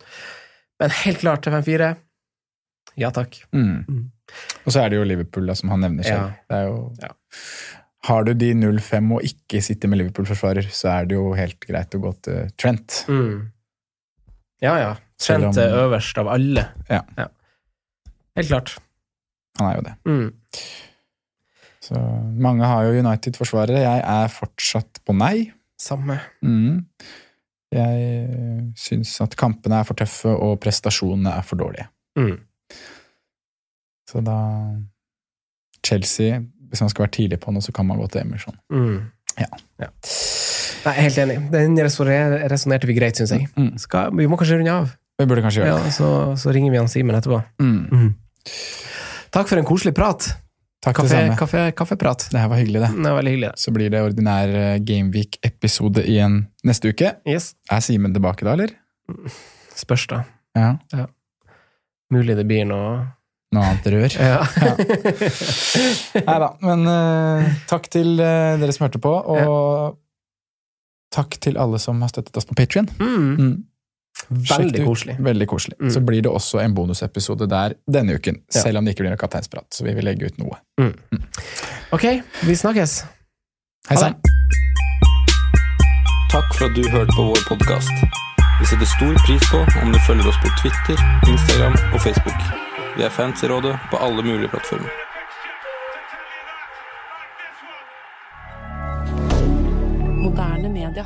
Men helt klart til 5-4. Ja takk. Mm. Mm. Og så er det jo Liverpool, da, som han nevner selv. Ja. Det er jo, Ja. har du de 0-5 og ikke sitter med Liverpool-forsvarer, så er det jo helt greit å gå til Trent. Mm. Ja, ja. Trent er øverst av alle. Ja. Helt klart. Han er jo det. Mm. Så mange har jo United-forsvarere. Jeg er fortsatt på nei. Samme. Mm. Jeg syns at kampene er for tøffe, og prestasjonene er for dårlige. Mm. Så da Chelsea, hvis man skal være tidlig på noe, så kan man gå til Emerson. Mm. Ja. Nei, jeg er helt enig. Den resonner- resonnerte vi greit, syns jeg. Mm. Skal, vi må kanskje runde av, Vi burde kanskje gjøre ja, så, så ringer vi han Simen etterpå. Mm. Takk for en koselig prat. Takk det Kaffe, samme. kaffe, kaffeprat. Det her var hyggelig, det. Det var hyggelig. det. Så blir det ordinær eh, Gameweek-episode igjen neste uke. Yes. Er Simen tilbake da, eller? Spørs, da. Ja. Mulig det blir noe Noe annet rør? [LAUGHS] Ja. Nei da. Men uh, takk til uh, dere som hørte på, og takk til alle som har støttet oss på Patrion. mm. Veldig koselig. Veldig koselig. Mm. Så blir det også en bonusepisode der denne uken, Ja. selv om det ikke blir noe kapteinsprat. Så vi vil legge ut noe. Ok, vi snakkes. Hei sann! Takk for at du hørte på vår podkast. Vi setter stor pris på om du følger oss på Twitter, Instagram og Facebook. Vi er fans i rådet på alle mulige plattformer. Moderne media.